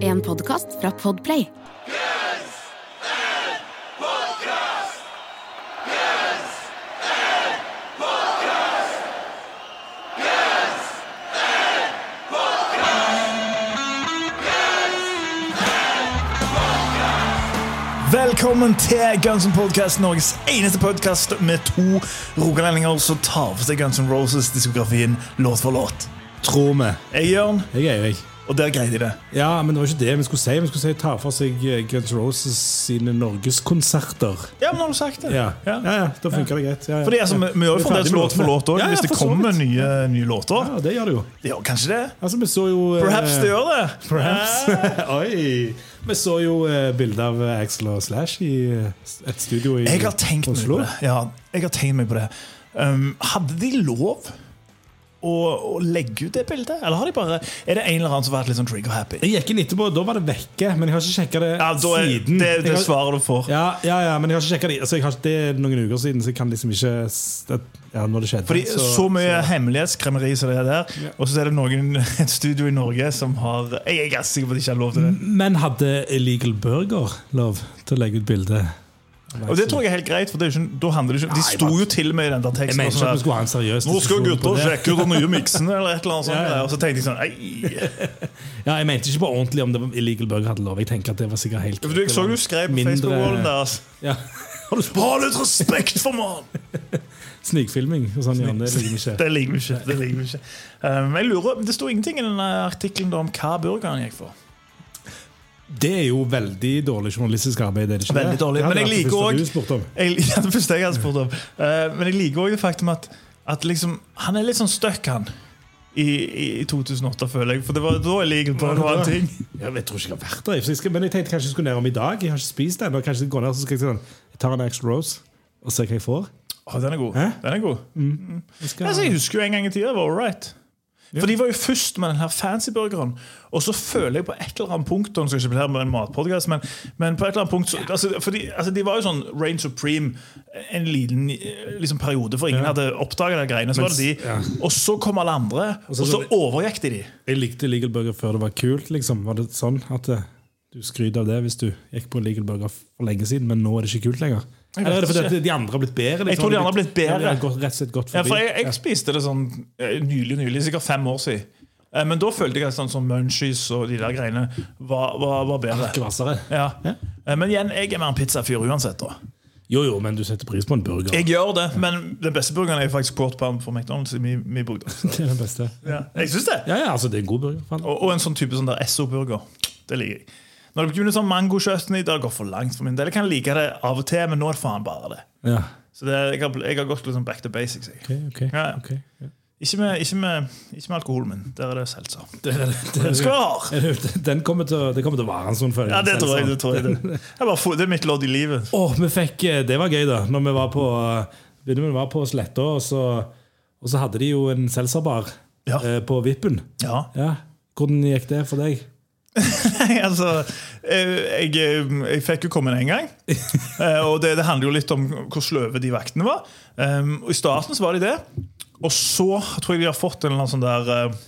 En podkast fra Podplay. Velkommen til Guns N' Podcast, Norges eneste podkast med to rogalendinger som tar for seg Guns N' Roses-diskografien låt for låt. Tror vi. Jeg er Jørn, Jeg er Eirik. Og der greide de det. Ja, men det var ikke det vi skulle si. Vi skulle si ta for seg eh, Guns Roses sine norgeskonserter. Ja, men har du sagt det? Ja. Ja, ja, da funker det greit. Ja, ja. Fordi altså, Vi gjør jo fremdeles låt for låt òg, Ja, ja, hvis det kommer nye, nye låter. Ja, det gjør det jo. Det gjør kanskje det. Altså, vi så jo eh, Perhaps det gjør det. Perhaps. Oi! Vi så jo eh, bilde av eh, Axel og Slash i eh, et studio i Oslo. Ja, jeg har tenkt meg på det. Um, hadde de lov å, å legge ut det bildet? Eller har de bare Er det en eller annen som har vært litt sånn trigger-happy? Jeg gikk inn etterpå, da var det vekke, men jeg har ikke sjekka det Ja, da er, siden. det, det har- svaret du får. Ja, ja, ja, men jeg har ikke sjekket det. Altså, har, det er noen uker siden, så jeg kan liksom ikke det, Ja, når det skjedde. Fordi så, mye hemmelighetskremmeri som det er der, og så er det noen et studio i Norge som har Jeg er ganske sikker på at de ikke har lov til det. Men hadde Illegal Burger lov til å legge ut bilde? Og det tror jeg er helt greit, for det ikke, da handler det ikke De sto jo til med i den der Jeg teksten. mener ikke sånn at vi skulle ha en seriøs Nå skal gutter sjekke ut de nye miksen, eller et eller annet sånt. Ja, ja. Og så tenkte jeg sånn Ei. Ja, jeg mente ikke på ordentlig om det var Illegal Burger hadde lov. Jeg tenker at det var sikkert helt For Jeg så du skrev på Mindre- Facebook-wallen deres. Ja. Har du? Ha litt respekt for mann! Snikfilming og sånn, Jan. Det liker vi ikke. Det liker vi ikke. det liker vi ikke um, jeg lurer, Det sto ingenting i denne artikkelen om hva burgeren gikk for. Det er jo veldig dårlig journalistisk arbeid. Er det ikke Veldig dårlig, men jeg liker også-. Jeg, ja, det første jeg hadde spurt om. Eh, men jeg liker òg det faktum at, at liksom, han er litt sånn stuck, han. I, i 2008, føler jeg. For det var da jeg liker på en annen ting. Ja, jeg tror ikke jeg har vært der. jeg skal- Men jeg tenkte kanskje jeg skulle ned om i dag. Jeg har ikke spist den. Kanskje jeg går ned, så skal jeg, sånn, jeg tar en extra rose og ser hva jeg får. Å, den er god. Hæ? Den er god. Jeg skal, Altså, jeg husker jo en gang i tida det var all right. For de var jo først med den her fancy burgeren. Og så føler jeg på et eller annet punkt nå skal jeg ikke bli her med en matpodcast, men, men på et eller annet punkt så, altså, fordi, altså, De var jo sånn Rain Supreme en liten liksom, periode, for ingen Ja. hadde oppdaga de greiene. Så var det de, ja. Og så kom alle andre, og så- så overgikk de de. jeg likte Legal Burger før det var kult. liksom. Var det sånn at eh, du skryter av det hvis du gikk på Legal Burger for lenge siden, men nå er det ikke kult lenger? Eller er det fordi de andre har blitt bedre? Liksom? Jeg tror de andre har blitt bedre. Ja, gått, rett og slett gått Ja, for jeg, jeg spiste det sånn nylig, nylig, sikkert fem år siden. Eh, Men da følte jeg at sånn som munchies og de der greiene var, var, var bedre. Ikke. Ja. Ja. Eh, Men igjen, jeg er mer en pizzafyr uansett. da Jo, jo, men du setter pris på en burger. Jeg gjør det, men den beste burgeren er faktisk quarter pound fra McDonald's i min, min bok. Det er den beste. Ja. Jeg synes det. Ja, ja, altså, det er en god burger. Og, og en sånn type sånn der SO-burger. Det liker jeg. Når det begynner sånn mangokjøtt i, det gått for langt for min del. Jeg kan like det av og til, men nå er det faen bare det. Ja. Så det, jeg, har, jeg har gått liksom back to basics. Jeg. Okay, okay, Ja, ja. ok. Ja. Ikke, med, ikke, med, ikke med alkoholen min. Der er det seltzer. Det, det, Den skal! Den kommer til, å- det kommer til å vare en stund før. Ja, det tror jeg. Det, tror jeg det. Jeg bare, det er mitt lodd i livet. Åh, vi fikk, eh, Det var gøy, da. Når vi var på, eh, vi var på Sletta, og så, og så hadde de jo en selserbar Ja. eh, på Vippen. Ja. Ja. Hvordan gikk det for deg? Nei, altså jeg, jeg fikk jo komme inn én gang. Eh, Og det, det handler jo litt om hvor sløve de vaktene var. Um, og I starten så var de det. Og så tror jeg de har fått en eller annen sånn der eh,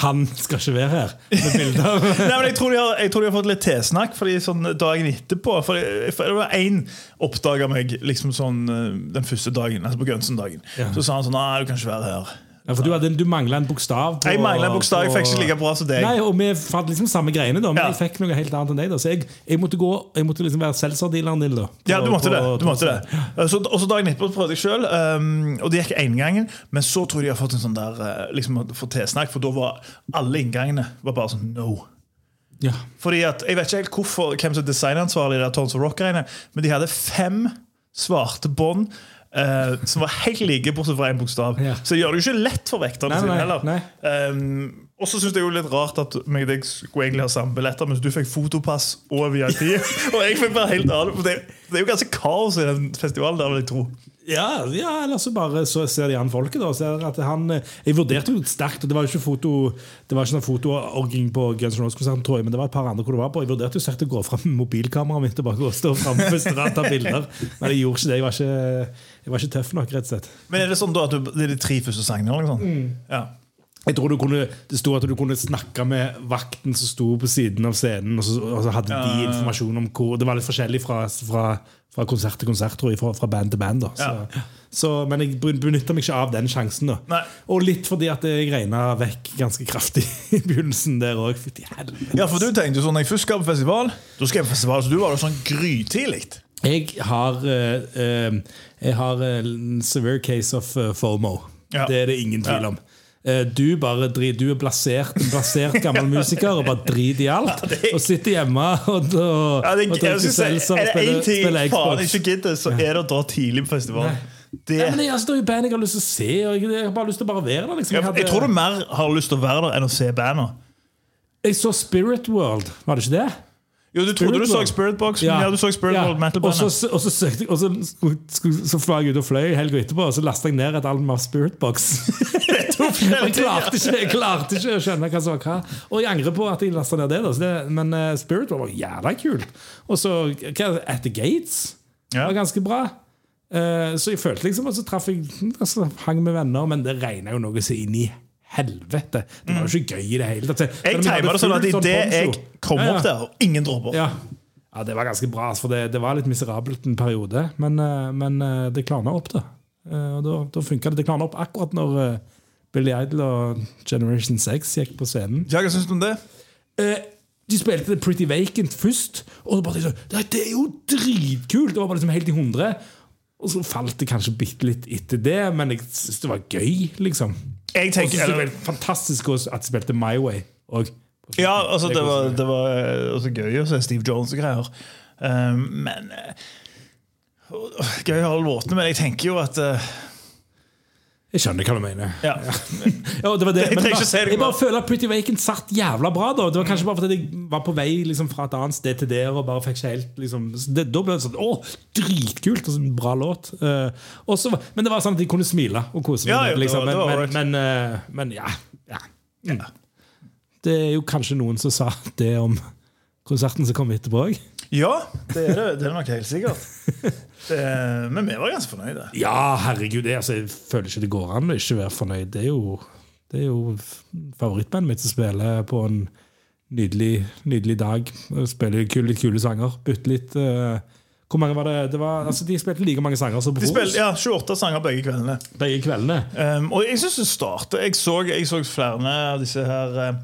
Han skal ikke være her! Nei, men jeg tror, har, jeg tror de har fått litt tilsnakk Fordi sånn dagen etterpå. For, det- for det var én oppdaga meg liksom sånn eh, den første dagen, altså på Gønsen-dagen. Ja. Så sa han sånn Nei, du kan ikke være her. Ja, For du, hadde, du mangla en bokstav. på- Jeg mangla en bokstav. Jeg fikk ikke like bra som deg. Nei, og Vi fant liksom samme greiene, da men Ja. jeg fikk noe helt annet enn deg. da Så jeg, jeg måtte gå Jeg måtte liksom være selserdealeren din. da Ja, du måtte på- det. du måtte det Eh, så, Og så dagen etterpå prøvde jeg sjøl, um, og det gikk én gangen. Men så tror jeg de har fått en sånn der eh, liksom fått tilsnakk, for da var alle inngangene var bare sånn no. Ja. Fordi at, Jeg vet ikke helt hvorfor, hvem som er designansvarlig i Tons of Rock-greiene, men de hadde fem svarte bånd eh, som var helt like, bortsett fra én bokstav. Ja. Så det gjør det jo ikke lett for vekterne Nei, sine heller. nei. Um, og så syns jeg jo litt rart at meg og deg skulle egentlig ha samme billetter, mens du fikk fotopass og VIP. og jeg fikk bare helt annet. Det, det er jo ganske kaos i den festivalen der, vil jeg tro. Ja, ja, eller så bare så ser de an folket. da ser at han, eh, Jeg vurderte jo sterkt, og det var jo ikke foto Det var ikke sånn fotoorging på Guns N' Roses-konserten, tror jeg, men det var et par andre hvor det var på. Jeg vurderte jo sterkt å gå fram med mobilkameraet mitt og bare gå og stå fram på første og ta bilder. Men jeg gjorde ikke det. Jeg var ikke, jeg var ikke tøff nok, rett og slett. Men er det sånn da at du, det er de tre første sangene? Liksom? Mm. Ja. Jeg tror du kunne, Det sto at du kunne snakke med vakten som sto på siden av scenen, og så, og så hadde de informasjon om hvor Det var litt forskjellig fra, fra, fra konsert til konsert, tror jeg, fra, fra band til band. da så, så, Men jeg benytta meg ikke av den sjansen. da Nei. Og litt fordi at jeg regna vekk ganske kraftig i begynnelsen der òg. Ja, for du tenkte jo sånn, Når jeg først skal på festival, da skal jeg på festival, så du var jo sånn grytidlig. Jeg har eh, eh, Jeg har en severe case of eh, FOMO. Ja. Det er det ingen tvil om. Du bare drit, du er blasert, en blasert gammel musiker og bare driter i alt. Og sitter hjemme og, og, Ja, det, og drikker er seltzer og spiller, spiller Xbox. faen ikke gidder, så er det å dra tidlig på festival. Det, Nei, men jeg, altså, det er jo band jeg har lyst til å se, og jeg, jeg har bare lyst til å bare være der. Liksom. jeg, hadde... jeg tror du mer har lyst til å være der enn å se bandet. jeg så Spirit World, var det ikke det? Jo, du trodde du så. Spirit Box, men ja, du så Spirit Ja. Metal Metal Og så, Bandet. og så, søkte, og så, skulle, skulle, så fløy jeg ut og fløy helga etterpå, og så lasta jeg ned et album av Spirit Box. jeg, klarte ikke, jeg klarte ikke å skjønne hva som var hva. Og jeg angrer på at jeg lasta ned det. Da, så det men uh, Spirit World var jævla kult. Og så At the Gates Ja. var ganske bra. Uh, så jeg følte liksom Og så traff jeg altså, hang med venner, men det regna jo noe så inn i helvete. Det var jo ikke gøy i det hele tatt. Mm. Jeg timer det sånn at idet jeg kom opp der, og ingen dropper ja. ja, det var ganske bra. altså, For det, det var litt miserabelt en periode. Men, eh, men eh, det klarna opp, da. Eh, Og da, da funka det. Det klarna opp akkurat når Billy Idol og Generation 6 gikk på scenen. Ja, hva syns du om det? Eh, De spilte det Pretty Vacant først, og så bare sånn, det er jo dritkult! Det var bare liksom helt i hundre. Og så falt det kanskje bitte litt etter det, men jeg syntes det var gøy, liksom. Jeg tenker, eller, fantastisk at de spilte My Way. Og, ja, altså, det var, det var eh, gøy å se Steve Jones og greier. Um, men eh, Gøy å ha låtene, men jeg tenker jo at eh, Jeg skjønner hva du mener. Ja. Ja, det var det. Men jeg, bare- jeg bare føler at Pretty Vacant satt jævla bra. da Det var kanskje bare fordi jeg var på vei liksom, fra et annet sted til der og bare fikk ikke helt liksom, det, Da ble det sånn Å, dritkult! Og så en bra låt. Uh, også, men det var sånn at de kunne smile og kose seg. Ja, jo, liksom. det var- var men, men, men, eh, men ja. ja. Mm. Det er jo kanskje noen som sa det om konserten som kom etterpå òg. Ja, det er det, det er nok helt sikkert. Det, men vi var ganske fornøyde. Ja, herregud. Det, altså, jeg føler ikke det går an å ikke være fornøyd. Det er jo, det er jo favorittbandet mitt som spiller på en nydelig, nydelig dag. Spiller kule, litt kule sanger. Bytte litt uh, Hvor mange var det? det var, altså, de spilte like mange sanger som De spilte ja, 28 sanger begge kveldene. begge kveldene. Um, og jeg synes det startet Jeg jeg så flere av disse her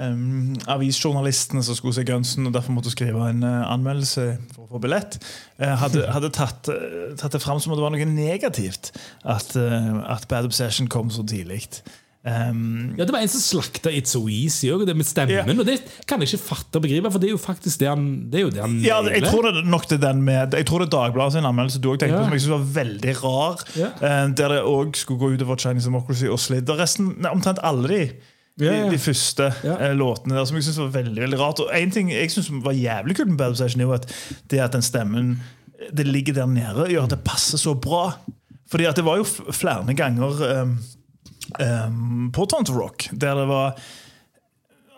um, avisjournalistene som skulle se Gunsen og derfor måtte skrive en uh, anmeldelse for å få billett, uh, hadde, hadde tatt, uh, tatt det fram som at det var noe negativt at, at Bad Obsession kom så tidlig. Um, Ja, Det var en som slakta It's So Easy òg, det med stemmen. Yeah. Og det kan jeg ikke fatte og begripe, for det er jo faktisk det han, det det han ja, jeg tror det nok det er den med Jeg tror det er Dagbladet sin anmeldelse du òg tenkte Ja. på, som jeg synes var veldig rar. Eh, Der det òg skulle gå utover Chinese Democracy og Slid. Og resten, omtrent alle de, de, de første eh, låtene der som jeg synes var veldig veldig rart. Og en ting jeg synes var jævlig kult med Bad Obsession, er at det at den stemmen det ligger der nede, gjør at det passer så bra. Fordi at det var jo flere ganger um, um, på Tonto Rock der det var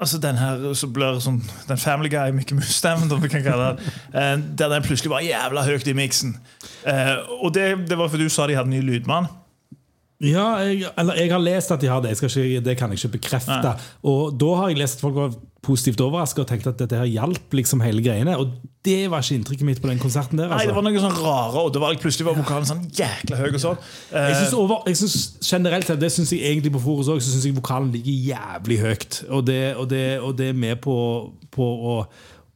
Altså den her som blir sånn Den Family Guy Mickey Mouse-stemmen, som vi kan kalle det, eh, der den plutselig var jævla høyt i miksen. Uh, og det, det var fordi du sa de hadde ny lydmann. Ja, jeg, eller jeg har lest at de har det. Jeg ikke, det kan jeg ikke bekrefte. Nei. Og da har jeg lest at folk var positivt overraska og tenkte at dette her hjalp liksom hele greiene. Og det var ikke inntrykket mitt på den konserten der. Nei, det Altså. var noe sånn rare, og det var plutselig var vokalen sånn jækla høy. og sånn. Eh, Jeg synes over, jeg synes generelt Det synes jeg egentlig på Forus òg, så synes jeg vokalen ligger jævlig høyt. Og det, og det, og det er med på, på å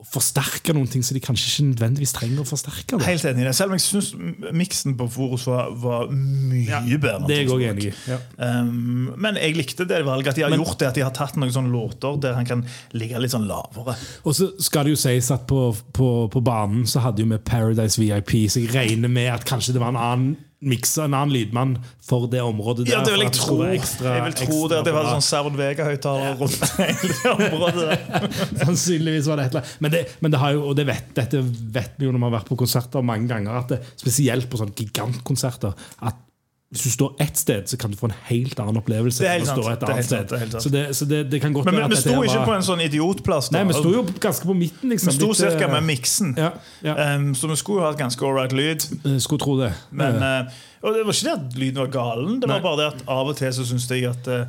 forsterke noen ting som de kanskje ikke nødvendigvis trenger å forsterke. Det. Helt enig i det. Selv om jeg syns miksen på Forus var, var mye bedre. Det er jeg også enig i. Ja. Um, men jeg likte det valget. At de har Men- gjort det, at de har tatt noen sånne låter der han kan ligge litt sånn lavere. Og så skal det jo sies at på, på, på banen så hadde jo vi Paradise VIP, så jeg regner med at kanskje det var en annen mikser, en annen lydmann for det området der. Ja, det vil jeg tro. ekstra- jeg vil tro ekstra det, at det var sånn Sound Vega-høyttaler rundt hele det området. der. Sannsynligvis var det et eller annet. Men det, men det har jo, og det vet, dette vet vi jo når vi har vært på konserter mange ganger, at det, spesielt på sånne gigantkonserter at hvis du står ett sted, så kan du få en helt annen opplevelse. Det er helt sant. et Det er annet helt sant. sted. Det er helt sant. Så, det, så det, det kan godt Men vi, vi sto ikke var- på en sånn idiotplass. da. Nei, vi sto jo ganske på midten, liksom. Vi sto Litt, cirka eh, med miksen. Ja, ja. Um, så vi skulle jo hatt ganske ålreit lyd. Skulle tro det. Men, Eh, eh, og det var ikke det at lyden var galen, det var Nei. bare det at av og til så syns jeg at eh,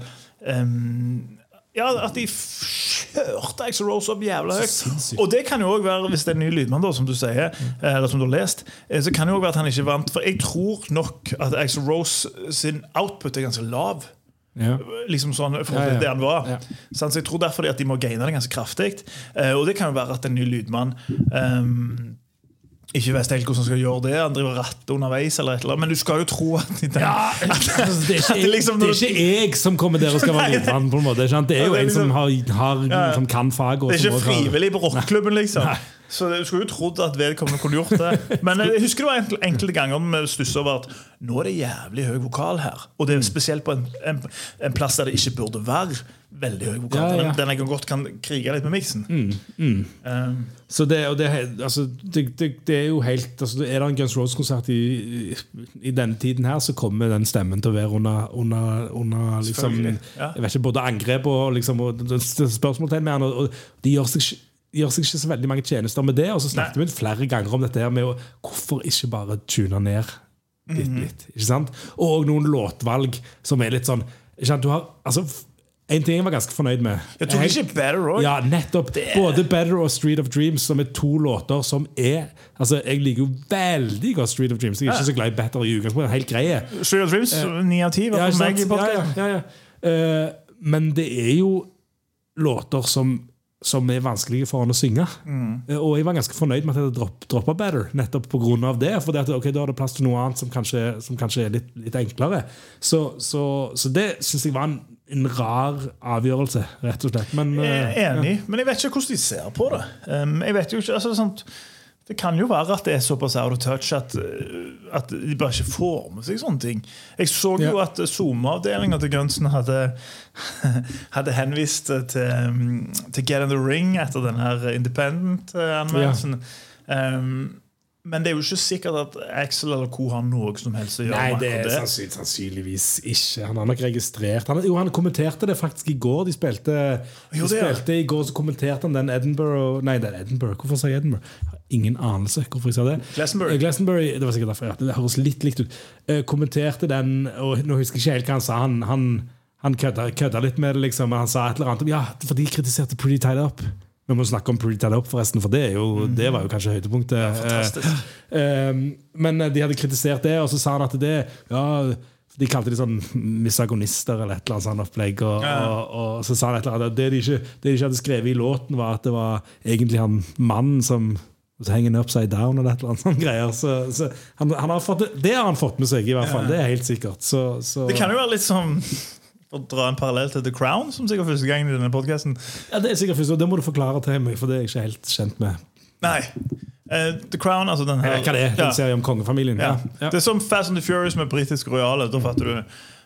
ehm, ja, at de kjørte Axel Rose opp jævla høyt. Og det kan jo også være, hvis det er en ny lydmann, da, som du sier, eh, eller som du har lest, eh, så kan det jo også være at han ikke vant. For jeg tror nok at Axel Rose sin output er ganske lav. Ja. Liksom sånn for Ja, ja. det han var. Så jeg tror derfor at de må gaine det ganske kraftig. Eh, og det kan jo være at en ny lydmann ehm, ikke vet helt hvordan han skal gjøre det. Han driver rett underveis, eller et eller annet. Men du skal jo tro at den, Altså, det, er At det liksom- det er ikke jeg som kommer der og skal være Nei. lydmann. på en måte Det er, jo Ja, det er en som liksom- har, har, Ja, ja. som kan faget. Det er ikke frivillig på rockeklubben, liksom. Så du skulle jo trodd at vedkommende kunne gjort det. Men jeg husker det var enkelte, enkelte ganger vi stussa over at nå er det jævlig høy vokal her. Og det er spesielt på en, en, en plass der det ikke burde være veldig høy vokal. Ja, ja. Den, den jeg godt kan krige litt med miksen. Um, Så det, det, altså, det, det, er jo helt altså, Er det en Guns Roses-konsert i, i, i denne tiden her, så kommer den stemmen til å være under, under, under liksom, ja. jeg vet ikke, både angrep og, liksom, og spørsmålstegn med han. Og, og de gjør seg, ikke- gjør seg ikke så veldig mange tjenester med det. Og så snakket vi flere ganger om dette her med å, hvorfor ikke bare tune ned litt. Mhm. litt ikke sant? Og noen låtvalg som er litt sånn ikke sant? Du har, altså, En ting jeg var ganske fornøyd med jeg tok ikke Better òg. ja, nettopp. Det. Både Better og Street of Dreams, som er to låter som er Altså, Jeg liker jo veldig godt Street of Dreams. Jeg er ikke så glad i Better i utgangspunktet. Helt greie. Street of Dreams, ni av ti. var fall meg i sant? ja, ja, ja, ja. Uh, men det er jo låter som som er vanskelige for han å synge. Mm. Og jeg var ganske fornøyd med at jeg dropp, droppa Better, nettopp pga. det. For det at, okay, da er det plass til noe annet som kanskje, som kanskje er litt, litt enklere. Så, så, så det syns jeg var en, en rar avgjørelse, rett og slett. Men, Jeg eh, er enig, men jeg vet ikke hvordan de ser på det. Um, jeg vet jo ikke, altså sånt, Det kan jo være at det er såpass out of touch at, uh, at de bare ikke får med seg sånne ting. Jeg så jo Ja. at SoMe-avdelinga til Gunsen hadde, hadde henvist til, um, til Get in the Ring etter den her Independent-anmeldelsen. Um, men det er jo ikke sikkert at Axel eller co har noe som helst å gjøre Nei, det er sannsynlig, sannsynligvis ikke. Han har nok registrert han, Jo, han kommenterte det faktisk i går. De spilte, de Jo, spilte I går så kommenterte han den Edinburgh Nei, det er Edinburgh. Hvorfor sa jeg Edinburgh? Ingen anelse hvorfor jeg sa det. Glastonbury. Eh, Glastonbury, Det var sikkert derfor. Ja. Det høres litt likt ut. Eh, kommenterte den, og nå husker jeg ikke helt hva han sa. Han, han, han kødda, kødda litt med det, liksom. Han sa et eller annet om ja, for de kritiserte Pretty Tied Up. Vi må snakke om Pretty Tied Up, forresten, for det, jo, det var jo kanskje høydepunktet. fantastisk. Eh, eh, men de hadde kritisert det, og så sa han at det ja, De kalte de sånn misagonister eller et eller annet sånt opplegg. Og, Ja. og, og så sa han et eller annet det de, ikke, det de ikke hadde skrevet i låten, var at det var egentlig han mannen som så henger han upside down og et eller annet sånne greier. Så, så han, han har fått, det- det har han fått med seg, i hvert fall. Det er helt sikkert. Så, så, Det kan jo være litt som å dra en parallell til The Crown, som sikkert første gang i denne podcasten. ja, det er sikkert første, og det må du forklare til meg, for det er jeg ikke helt kjent med. Nei. Uh, The Crown, altså den her Hva det er, Ja. serien om kongefamilien? Ja. Ja. Ja. Det er som Fast and the Furious med britisk rojale. Da fatter du.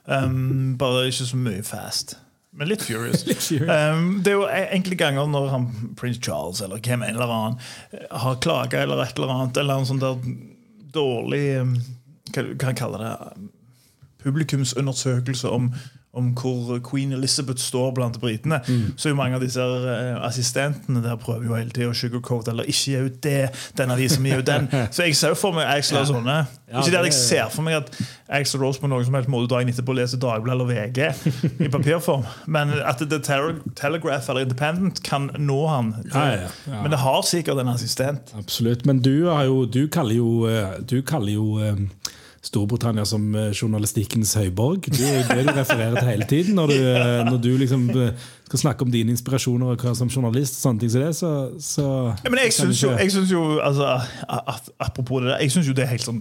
Um, bare ikke så mye fast. Men litt furious. Litt furious. Um, det er jo e- enkelte ganger når han, prins Charles eller hvem eller annen eh, har klaga eller et eller annet, eller en sånn der dårlig um, Hva hva kan jeg kalle det? Publikumsundersøkelse om, om hvor queen Elizabeth står blant britene. Mm. Så jo mange av disse eh, assistentene der prøver jo hele tida å sugarcoat eller ikke gi ut det. Den avisen gir ut den. Så jeg ser jo for meg Axel og sånne. Ja, ikke det at jeg ser for meg at Axel Rose på noen som helst måte dagen etterpå leser Dagbladet eller VG i papirform. Men at The Telegraph eller Independent kan nå han. Ja, ja, ja. Men det har sikkert en assistent. Absolutt. Men du, har jo, du kaller jo, eh, du kaller jo eh, Storbritannia som eh, journalistikkens høyborg. Det er det du refererer til hele tiden når du, eh, når du liksom eh, skal snakke om dine inspirasjoner og hva som journalist. og sånne ting som det, så, så Ja, Men jeg syns jo, jeg synes jo altså, Apropos det der, jeg syns jo det er helt sånn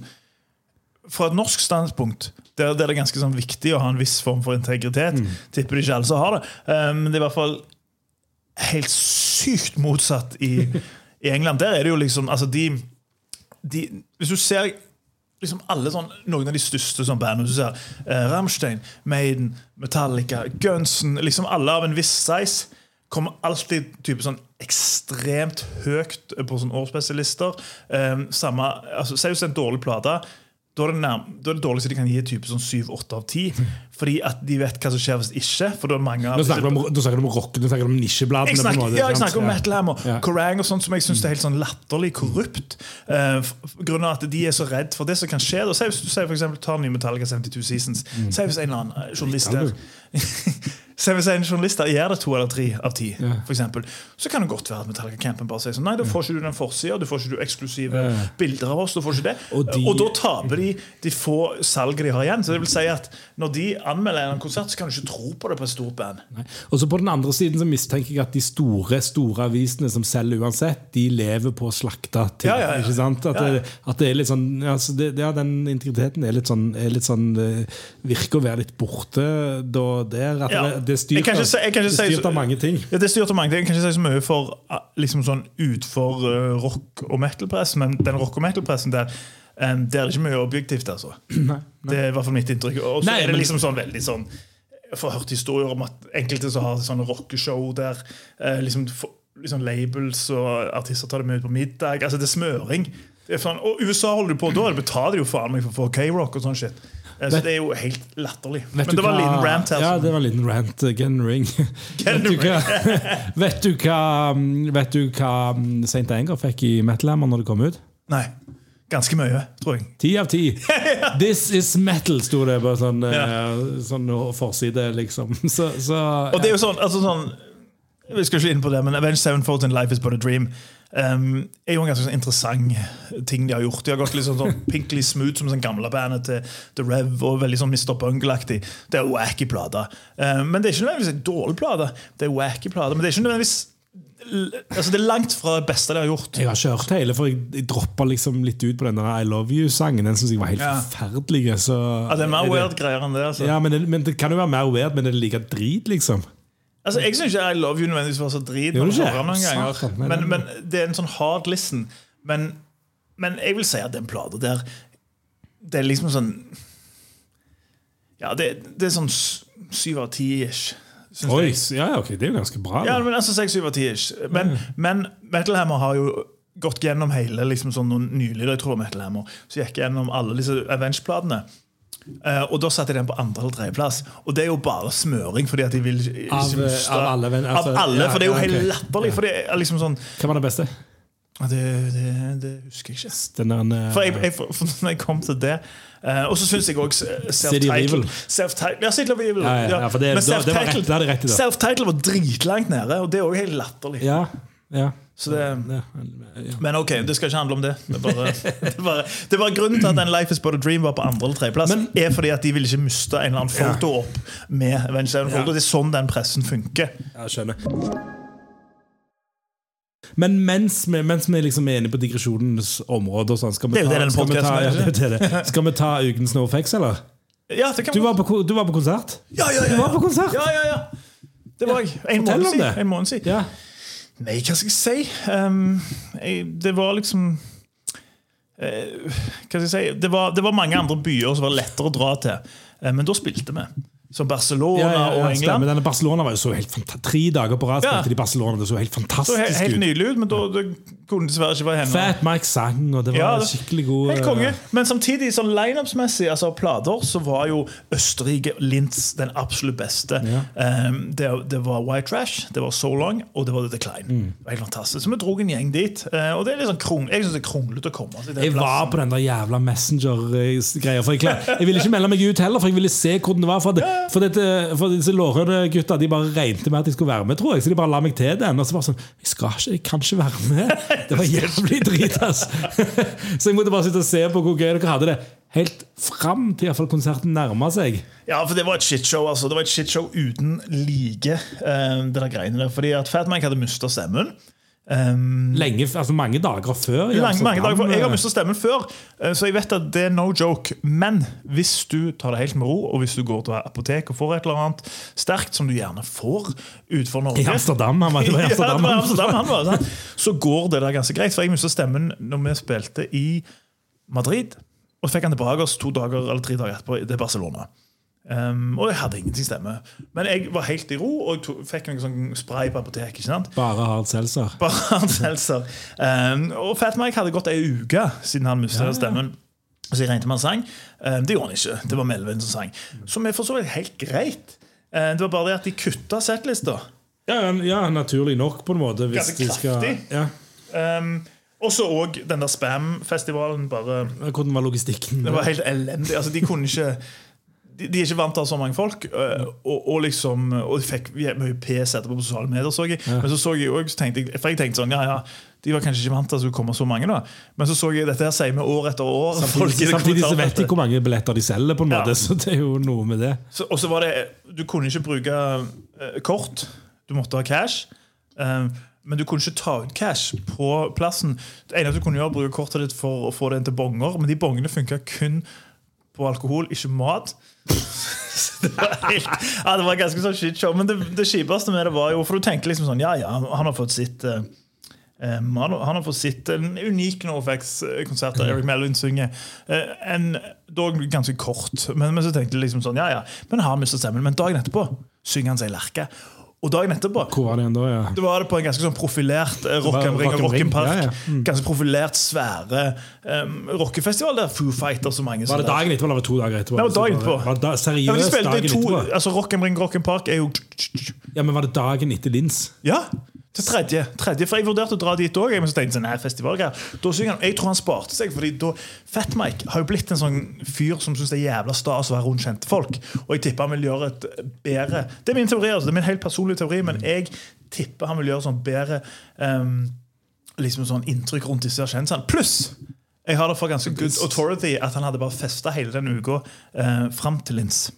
Fra et norsk standpunkt der, der er det ganske sånn viktig å ha en viss form for integritet. Mm. Tipper det ikke alle som har det. Um, det er i hvert fall helt sykt motsatt i, i England. Der er det jo liksom altså de, de, Hvis du ser liksom alle sånn, noen av de største sånn bandene du eh, Rammstein, Maiden, Metallica, Gunsen liksom Alle av en viss size kommer alltid type sånn ekstremt høyt på sånn årsspesialister. Um, samme, altså, Si hvis det er en dårlig plate. Da er, det nærm, da er det dårligste de kan gi type sånn 7-8 av 10. Fordi at de vet hva som skjer hvis ikke. For da er mange av Nå snakker du om, snakker om rock, nå snakker du om nisjebladene. jeg snakker, ja, jeg snakker om Ja. Metal Hammer, Ja. Kerrang og sånt som jeg syns er helt sånn latterlig korrupt. Uh, Grunnen av at de er så redd for det som kan skje. Da. Si hvis du sier for eksempel, tar nye Metallica 72 Seasons. Si hvis en eller annen eh, journalist der Så hvis en journalist gjør gir det to eller tre av ti, Ja. for eksempel, så kan det godt være at Metallica Campen bare sier sånn Nei, da får ikke du den forsida, du får ikke du eksklusive Ja. bilder av oss. du får ikke det Og Og, da taper de de få salget de har igjen. Så det vil si at når de anmelder en konsert, så kan du ikke tro på det på et stort band. Nei. Og så På den andre siden så mistenker jeg at de store store avisene som selger uansett, de lever på å slakte ting. Ja. Ikke sant? At. Det, at det er litt sånn altså det, ja, Den integriteten er litt sånn, er litt sånn eh, virker å være litt borte da der. At det, det er styrt, si- styrt av mange ting. Ja, det er styrt av mange ting. Jeg kan ikke si så mye for ah, liksom sånn utfor uh, rock- og metal-press, men den rock- og metal-pressen der um, det er ikke mye objektivt. altså. Det er i hvert fall mitt inntrykk. Og så er det liksom sånn veldig sånn Jeg har hørt historier om at enkelte som har sånne rockeshow der uh, liksom, for, liksom labels og artister tar det med ut på middag. altså Det er smøring. Det er sånn, og USA holder du på, da betaler de jo faen meg for 4K-rock og sånn shit. Eh, Så det er jo helt latterlig. Vet Men det var en liten rant her. Ja, det var en liten rant. uh, Ring. Ring. vet, du hva, vet du hva mm, Vet du hva St. Anger fikk i Metal Hammer når det kom ut? Nei. Ganske mye, tror jeg. Ti av ti. This is metal, sto det på sånn, Ja. eh, sånn forside, liksom. Så, så Og det er jo sånn, altså sånn Vi skal ikke inn på det, men Avenged Sevenfold and Life is but a Dream um, er jo en ganske sånn interessant ting de har gjort. De har gått litt sånn, sånn pinkly smooth som sånn gamle bandet til The Rev, og veldig sånn Mr. Bungle-aktig. Det er wacky plater. Um, men det er ikke nødvendigvis en dårlig plate. Det er wacky plater, men det er ikke nødvendigvis Altså Det er langt fra det beste de har gjort. Jeg har ikke hørt hele, for jeg, jeg droppa liksom litt ut på den der I Love You-sangen. Den syns jeg var helt Ja. forferdelig. Så Ja, det er mer weird greier enn det. altså Ja, men det, men det kan jo være mer weird, men er det like drit, liksom? Altså, Jeg syns ikke I Love You nødvendigvis var så drit. Jo, det noen ganger men- men, det er en sånn hard listen. Men, men jeg vil si at den plata der Det er liksom sånn Ja, det, det er sånn syv av ti-ish. Oi, jeg. ja, ok, Det er jo ganske bra. Ja, men altså seks, syv av ti-ish. Men, men Metal Hammer har jo gått gjennom hele liksom sånn noen nylig, jeg tror Metal Hammer, så gikk gjennom alle disse Avenge-platene. Eh, og da satte jeg den på andre- eller tredjeplass. Og det er jo bare smøring. fordi at de vil Av, eh, av alle, altså, av alle, ja, for det er jo ja, helt latterlig. For det er liksom sånn Hva var det beste? Det, det, det husker jeg ikke. Den der, eh, For, jeg, jeg, for, for når jeg kom til det Uh, Og så syns jeg òg. Self-title ja, City of Evil. Ja, ja, ja, for det- Men var self-title i self-title var dritlangt nede, og det er òg helt latterlig. Ja, ja. Så det, ja, ja. men ok, det skal ikke handle om det. Det er bare, det er bare, det er bare Grunnen til at den Life is but a Dream var på andre eller tredjeplass, er fordi at de ville ikke miste en eller annen foto opp med Avenged Sevenfold. Ja. Det er sånn den pressen funker. Jeg skjønner. Men mens vi, mens vi liksom er inne på digresjonens område, sånn, skal vi ta, skal vi ta, ja. Skal vi ta ukens NoFX, eller? Ja, det kan Du var på, du var på konsert? ja, ja, ja, Du var på konsert? Ja, ja, ja. Det var jeg. En måned siden. Nei, hva skal jeg si? Um, det var liksom uh, Hva skal jeg si? Det var, det var mange andre byer som var lettere å dra til. uh, men da spilte vi. Som Barcelona Ja, ja, ja, og. England. Denne Barcelona var jo så helt Tre dager på rad Ja. spilte de Barcelona. Det så helt Så he helt ut. nydelig ut, men da det kunne dessverre ikke være henne. Fat Mike sang, og det var skikkelig god Helt konge. eh, Men samtidig, sånn lineupsmessig, altså plater, så var jo Østerrike Linz den absolutt beste. Um, det, det var White Trash, det var So Long, og det var The Decline. Mm. Det var helt fantastisk. Så vi dro en gjeng dit. eh, og det er litt sånn krong, Jeg syns det er kronglete å komme til den Jeg var på den der jævla Messenger-greia. For jeg, jeg ville ikke melde meg ut heller, for jeg ville se hvordan det var. For, det, for, dette, for disse lårhøne gutta de bare regnet med at de skulle være med, tror jeg. Så de bare la meg til den. Og så bare sånn Jeg skal ikke, jeg kan ikke være med. Det var jævlig drit, ass. Så jeg måtte bare sitte og se på hvor gøy dere hadde det. Helt fram til i hvert fall konserten nærma seg. Ja, for det var et shitshow. altså. Det var et shitshow uten like. eh, det der greiene der. Fordi at Fat Mike hadde mista stemmen. Um, Lenge, altså Mange dager før. i Lang, mange dager før. Jeg har mistet stemmen før, eh, så jeg vet at det er no joke. Men hvis du tar det helt med ro, og hvis du går til apotek og får et eller annet sterkt, som du gjerne får utenfor Norge I Amsterdam. Han var, det var Amsterdam, Ja, det var Amsterdam han var? Så går det der ganske greit. For jeg mistet stemmen når vi spilte i Madrid. Og så fikk han tilbake oss to dager eller tre dager etterpå til Barcelona. Um, og jeg hadde ingenting stemme. Men jeg var helt i ro, og jeg to, fikk noen sånn spray på apoteket. Bare hard seltzer. Bare hard seltzer. Um, og Fat Mike hadde gått ei uke siden han mistet Ja, ja. stemmen. Så jeg regnet med han sang. Um, det gjorde han ikke. Det var Melvin som sang. Som er for så vidt helt greit. Um, det var bare det at de kutta settlista. Ja, ja, naturlig nok, på en måte. Hvis de skal, ja. Um, og så òg den der Spam-festivalen. bare Hvordan var logistikken? Det var helt elendig. Altså, de kunne ikke de, de er ikke vant til å ha så mange folk. øh, Og, og liksom Og de fikk mye PC etterpå på sosiale medier, så jeg. Men så så jeg jeg, for jeg tenkte sånn, ja, ja, de var kanskje ikke vant til at det skulle komme så mange. da Men så så jeg dette her sier vi år etter år. Samtidig, samtidig så vet de hvor mange billetter de selger, på en Ja. måte, så det er jo noe med det. Så- Og så var det Du kunne ikke bruke eh, kort. Du måtte ha cash. Um, men du kunne ikke ta ut cash på plassen. Det eneste du kunne gjøre, bruke kortet ditt for å få det inn til bonger. Men de bongene funka kun på alkohol, ikke mat. Det var helt, ja, det var ganske sånn shitshow. Men det, det kjipeste med det var jo For du tenker liksom sånn Ja, ja, han har fått sitt eh, han, han har fått sitt en unik NoFX-konsert der Eric Mellon synger. Eh, en, dog ganske kort, men, men så tenkte jeg liksom sånn Ja, ja, men har mista stemmen? Men dagen etterpå synger han seg lerke. Og dagen etterpå Hvor var det igjen da? ja? det var det på en ganske sånn profilert eh, Rock Ring og am Rock Ring, am Park. ja, ja. Mm. Ganske profilert, svære um, rockefestival der Foo Fighters og mange Var det dagen etterpå eller var to dager etterpå? Nei, det var dagen etterpå. Var det da, Ja, de seriøst spilte dagen to, etterpå? altså Rock og Ring Rock am Park er jo Ja, men var det dagen etter Lins? Ja, til tredje. tredje. For jeg vurderte å dra dit òg, men så tenkte jeg sånn, nei, festivalgreier. Da synger han, Jeg tror han sparte seg, fordi da Fat Mike har jo blitt en sånn fyr som syns det er jævla stas å være rundt kjente folk. Og jeg tipper han vil gjøre et bedre Det er min teori, altså, det er min helt personlige teori, men jeg tipper han vil gjøre sånn bedre um, liksom sånn inntrykk rundt disse kjendisene. Pluss jeg har det for ganske good authority at han hadde bare festa hele den uka uh, fram til Lins.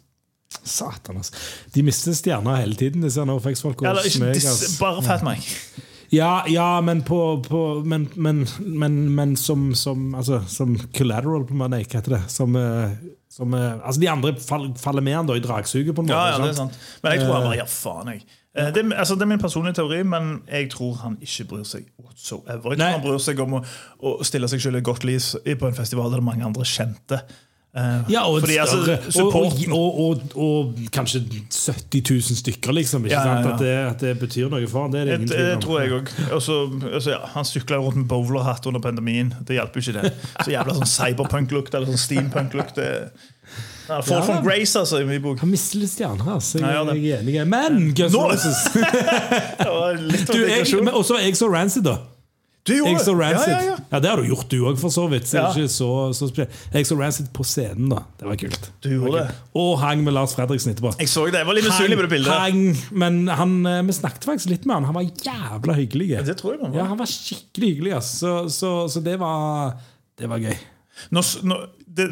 Satan, altså. De mister stjerner hele tiden, disse NoFX-folka. Altså. bare Fat Mike. Ja, ja, men på, på Men, men, men, men som, som, altså, som collateral, på hva heter det? Som, eh, som eh, Altså, de andre faller med han da i dragsuget, på en måte. Ja, ja, det er sant? Men jeg tror han bare gir faen. jeg. Eh, Det, altså, det er min personlige teori, men jeg tror han ikke bryr seg whatsoever. Jeg tror Nei. han bryr seg om å, å stille seg selv i godt lys på en festival der det er mange andre kjente. Eh, Ja, og, fordi, altså, og, og, og, og, og kanskje 70 000 stykker, liksom. Ja, ja? At, det, at det betyr noe for han, det det Det, tror jeg òg. Altså, ja, han sykla rundt med bowlerhatt under pandemien. Det hjelper jo ikke, det. Så jævla sånn cyberpunk-lukt eller sånn steampunk-lukt. Ja, Fall Ja, from Grace, altså, i min bok. Han mister litt stjerner, altså. Jeg, Ja, ja, jeg er enig. Men Guns N' Roses så var jeg så Rancid, da. Du gjorde så! Rancid. Ja, ja, ja. det har du gjort, du òg, for så vidt. Så Ja. ikke så, så Exo Rancid på scenen, da. Det var kult. Du gjorde det. Og hang med Lars Fredriksen etterpå. Jeg så det. Jeg var litt misunnelig på det bildet. hang, men han, eh, vi snakket faktisk litt med han. Han var jævla hyggelig. Det tror jeg man var. Ja, han var skikkelig hyggelig. Så, så, så det var Det var gøy. Nå, nå, det,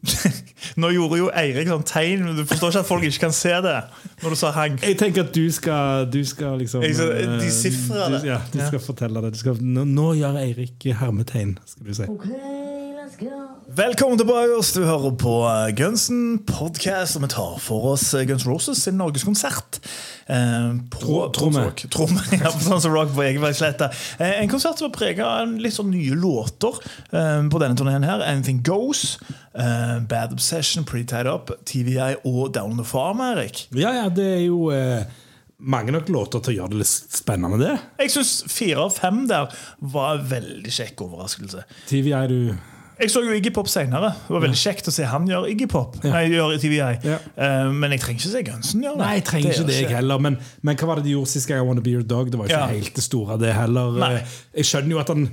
nå gjorde jo Eirik sånn tegn, men du forstår ikke at folk ikke kan se det når du sa hang. Jeg tenker at du skal, du skal liksom skal eh, desifre du- det. Ja, du Ja. skal fortelle det. Du skal, nå, nå gjør Eirik hermetegn, skal du si. Okay. Velkommen tilbake. oss. Du hører på eh, Gunsen podcast, og vi tar for oss eh, Guns Roses sin norgeskonsert. Eh, tromme. Tromme, ja, på Sons of Rock på Egebergsletta. Eh, en konsert som var prega av litt sånn nye låter eh, på denne turneen. her Anything Goes, eh, Bad Obsession, Pretty Tied Up, TVI og Down on the Farm. Erik. Ja, ja, det er jo eh, mange nok låter til å gjøre det litt spennende, det. Jeg syns fire av fem der var en veldig kjekk overraskelse. TVI, du Jeg så jo Iggy Pop senere. Det var veldig kjekt å se han gjøre Iggy Pop. Ja. Nei, gjøre TVI. Ja. Uh, men jeg trenger ikke se Gunsen gjøre det. Nei, jeg trenger ikke det, jeg heller. Men, men hva var det de gjorde sist gang? I Wanna Be Your Dog? Det var ikke Ja. helt det store, det heller. Nei. Eh, Jeg skjønner jo at han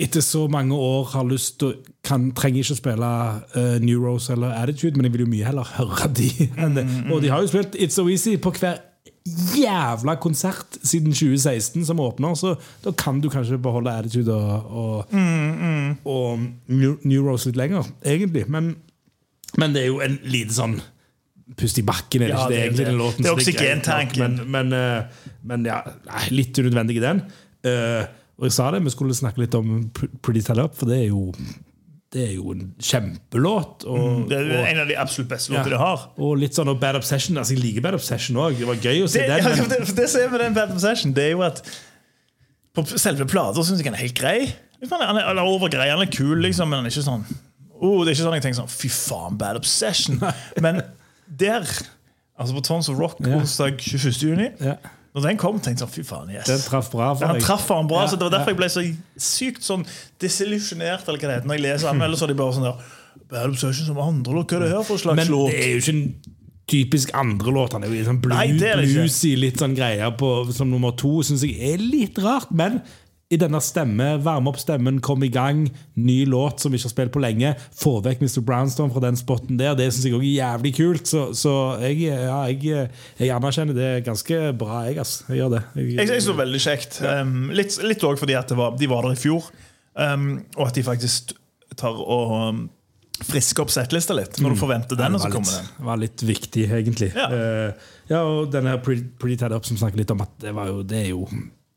etter så mange år har lyst til kan, Trenger ikke å spille uh, New Rose eller Attitude, men jeg vil jo mye heller høre de. enn det. Mm, Og de har jo spilt It's So Easy på hver jævla konsert siden 2016 som åpner, så da kan du kanskje beholde Attitude og, og, Mm, og New, New Rose litt lenger, egentlig. Men, men det er jo en lite sånn pust i bakken, er det Ja, ikke det, egentlig, den låten. Det er oksygentanken. Men, men, eh, men ja, litt unødvendig i den. Uh, og jeg sa det, vi skulle snakke litt om Pretty Tell Up, for det er jo, det er jo en kjempelåt. Og, Mm, Det er og, en av de absolutt beste ja, de har. og litt sånn og Bad Obsession. Altså, jeg liker Bad Obsession òg. Det var gøy å se Det, den. men- Ja, det, det som er med den Bad Obsession, det er jo at på selve plata syns jeg han er helt grei. Han er, han er over grei, han er kul, liksom, men han er ikke sånn oh, Det er ikke sånn jeg tenker sånn Fy faen, Bad Obsession. Men der, altså på Tons of Rock onsdag 21. juni, Ja. Når den kom, tenkte jeg sånn Fy faen, yes. Den traff bra for han traff han bra, Ja, så Det var derfor ja. jeg ble så sykt sånn desillusjonert eller hva det heter, når jeg leser anmeldelser. De bare sånn der Bad Obsession som andre låt, hva er det her for slags Men låt? det er jo ikke en typisk andre låt. Han er jo litt sånn bluesy, litt sånn greier på, som nummer to. Syns jeg er litt rart, men i denne stemme, varme opp stemmen, kom i gang. Ny låt som vi ikke har spilt på lenge. Få vekk Mr. Brownstone fra den spotten der. Det syns jeg òg er jævlig kult. Så, så jeg, ja, jeg, jeg anerkjenner det ganske bra, jeg. ass. Jeg gjør det. Jeg, jeg synes det veldig kjekt. Um, litt òg fordi at var, de var der i fjor, um, og at de faktisk tar og um, frisker opp settlista litt. Når du forventer den, og så kommer den. Det var litt viktig, egentlig. Ja. Uh, ja og denne Pretty, Pretty Tied Up som snakker litt om at det, var jo, det er jo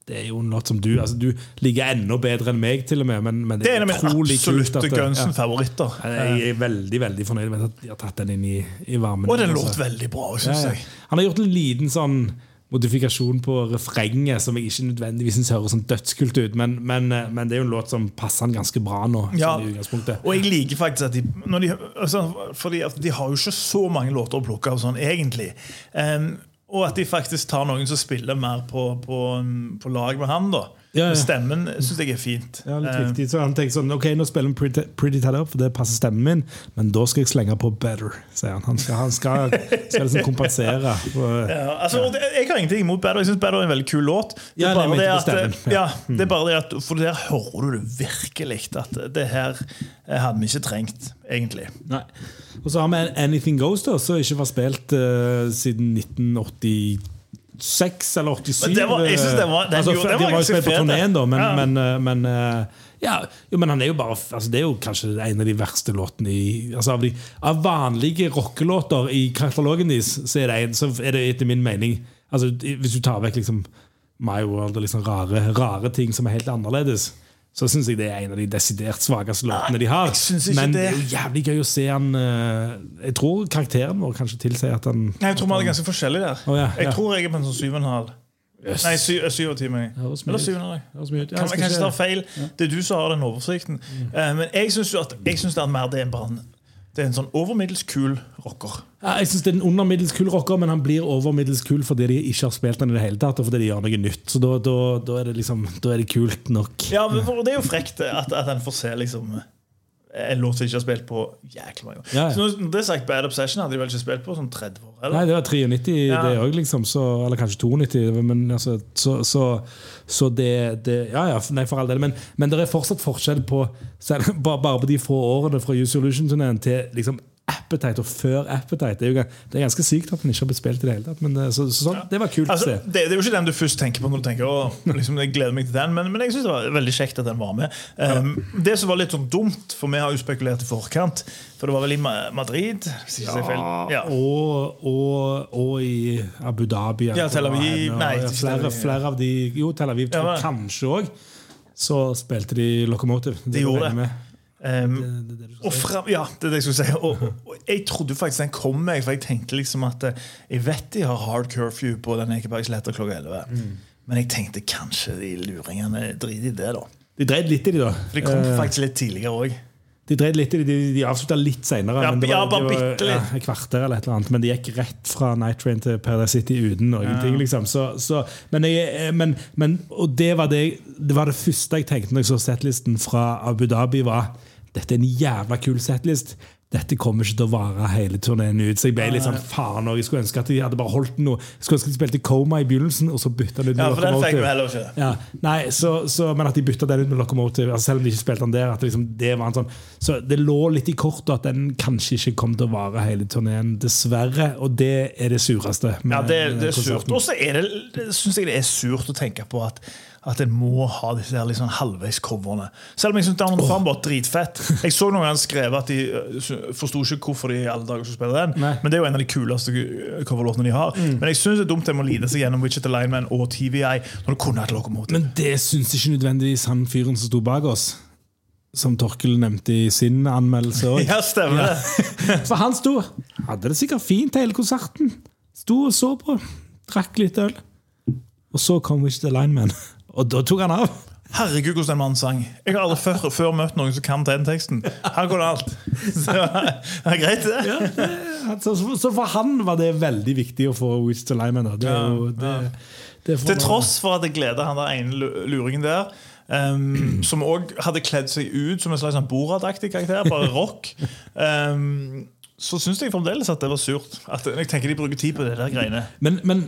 det er jo noe som du altså Du ligger enda bedre enn meg, til og med. Men, men det, er en av mine absolutte Gunsen-favoritter. Ja, jeg er veldig veldig fornøyd med at de har tatt den inn i, i varmen. Og den Altså. låt veldig bra, Ja, syns ja. jeg. Han har gjort en liten sånn modifikasjon på refrenget som jeg ikke nødvendigvis synes høres sånn dødskult ut, men, men, eh, men det er jo en låt som passer han ganske bra nå. Ja, og jeg liker faktisk at de, de altså, Fordi de har jo ikke så mange låter å plukke av sånn, egentlig. Em, og at de faktisk tar noen som spiller mer på, på, på lag med han. da Ja, ja. Stemmen syns jeg er fint. Ja, litt Em, viktig. Så han tenker sånn, ok, nå spiller han Pretty, pretty Tied Up, for det passer stemmen min, men da skal jeg slenge på Better, sier han. Han skal, han skal, skal liksom kompensere. For, Ja, altså, det, jeg har ingenting imot Better. Jeg synes Better er en veldig kul låt. Det Ja, er bare det at, ja, Ja. Mm. det er bare det at For der hører du det virkelig. At det her eh, hadde vi ikke trengt, egentlig. Nei. Og så har vi Anything Goes, da, som ikke var spilt uh, siden 1986 eller 87. Det var- jeg synes det var- den altså, gjorde- den de var var jo spilt på turneen, da, men, Ja. men, eh, men eh, ja, jo, men han er bare altså, Det er jo kanskje en av de verste låtene i altså, av, de, av vanlige rockelåter i katalogen deres, så er det en Så er det etter min mening altså, Hvis du tar vekk liksom My World og liksom rare, rare ting som er helt annerledes, så syns jeg det er en av de desidert svakeste låtene de har. Men det. er jo jævlig gøy å se han eh, Jeg tror karakteren vår kanskje tilsier at han Nei, Jeg tror vi er ganske forskjellige der. Oh, ja, ja. Jeg tror jeg er på en sånn syv og en halv. Yes. Nei, syv, syv og ti. mener jeg. Eller syv og en halv. Kanskje det er feil. Det er du som har den oversikten. Eh, men jeg syns det er mer det enn bare en, det er en sånn overmiddels kul rocker. Ja, jeg synes Det er en undermiddels kul rocker, men han blir overmiddels kul fordi de ikke har spilt den i det hele tatt, og fordi de gjør noe nytt. Så da, da, da, er, det liksom, da er det kult nok. Ja, men Det er jo frekt at, at en får se liksom en låt som ikke har spilt på jækla mange år. Ja, ja. Så når det er sagt, Bad Obsession hadde de vel ikke spilt på sånn 30 år? Eller? Nei, det var 93, Ja. det òg, liksom. Så, eller kanskje 92. Men altså, så, så, så det, det Ja, ja, nei, for all del. Men, men det er fortsatt forskjell på selv- bare, bare på de få årene fra Use Illusion-turneen til liksom Appetite og før Appetite. Det er, jo, det er ganske sykt at den ikke har blitt spilt i det hele tatt. Men det, så, så, sånn, det var kult Altså, det, det er jo ikke den du først tenker på når du tenker å, liksom, jeg gleder meg til den, men, men jeg synes det var veldig kjekt at den var med. Um, det som var litt sånn dumt, for vi har jo spekulert i forkant, for det var vel i Madrid? ja. Ja. Og, og, og i Abu Dhabi. Ja, Tel Aviv. Nei, ja, flere, flere av de Jo, Tel Aviv tror Ja, jeg kanskje òg. Så spilte de Locomotive. De gjorde det. Um, Det- det det og frem, ja, det er det jeg skulle si. Og, og, og jeg trodde faktisk den kom meg, for jeg tenkte liksom at eh, Jeg vet de har hard curfew på den Ekebergsletta klokka 11, Mm. men jeg tenkte kanskje de luringene driter i det, da. De dreide litt i de, da. For de kom uh, faktisk litt tidligere òg. De dreide litt i de, de, de avslutta litt seinere. Ja, ja, bare bitte litt. ja, kvarter eller et eller annet. Men de gikk rett fra Night Train til Paradise City uten noen ting. liksom så, så, men, jeg, men, men Og det var det, det var det første jeg tenkte når jeg så settlisten fra Abu Dhabi. var Dette er en jævla kul setlist. Dette kommer ikke til å vare hele turneen ut. Så jeg ble litt sånn faen Jeg skulle ønske at de hadde bare holdt noe Jeg skulle ønske de spilte Coma i begynnelsen, og så bytta de ut med Ja, for den fikk vi heller ikke. Ja, nei, så, så, men at de bytta den ut med Locomotive, altså selv om de ikke spilte den der at liksom, det var en sånn, Så det lå litt i kortet at den kanskje ikke kom til å vare hele turneen, dessverre. Og det er det sureste. med Ja, det, det er surt. Og så synes jeg det er surt å tenke på at at en må ha disse her liksom halvveis-coverne. Selv om jeg syns Down on the Farm var dritfett. Jeg så noen ganger skrevet at de uh, forsto ikke hvorfor de i alle dager skulle spille den. Nei. Mm. Men det er jo en av de kuleste coverlåtene de har. Men jeg syns det er dumt de må lide seg gjennom Wichita Lineman og TVI når du kunne hatt lokomotiv. Men det syns ikke nødvendigvis han fyren som sto bak oss. Som Torkel nevnte i sin anmeldelse òg. Ja, stemmer det. For han sto Hadde det sikkert fint hele konserten. Sto og så på. Drakk litt øl. Og så kom Wish the Lineman. Og da tok han av. Herregud, hvordan den mannen sang. Jeg har aldri før, før møtt noen som kan den teksten. Her går det alt. Så, det er greit, det. Så, så for han var det veldig viktig å få Wish to Lyman. Det det, det Til tross for at jeg gleder han der ene lu- luringen der, um, som òg hadde kledd seg ut som en slags sånn Borat-aktig karakter, bare rock, um, så syns jeg fremdeles at det var surt. At jeg tenker de bruker tid på det der greiene. Men, men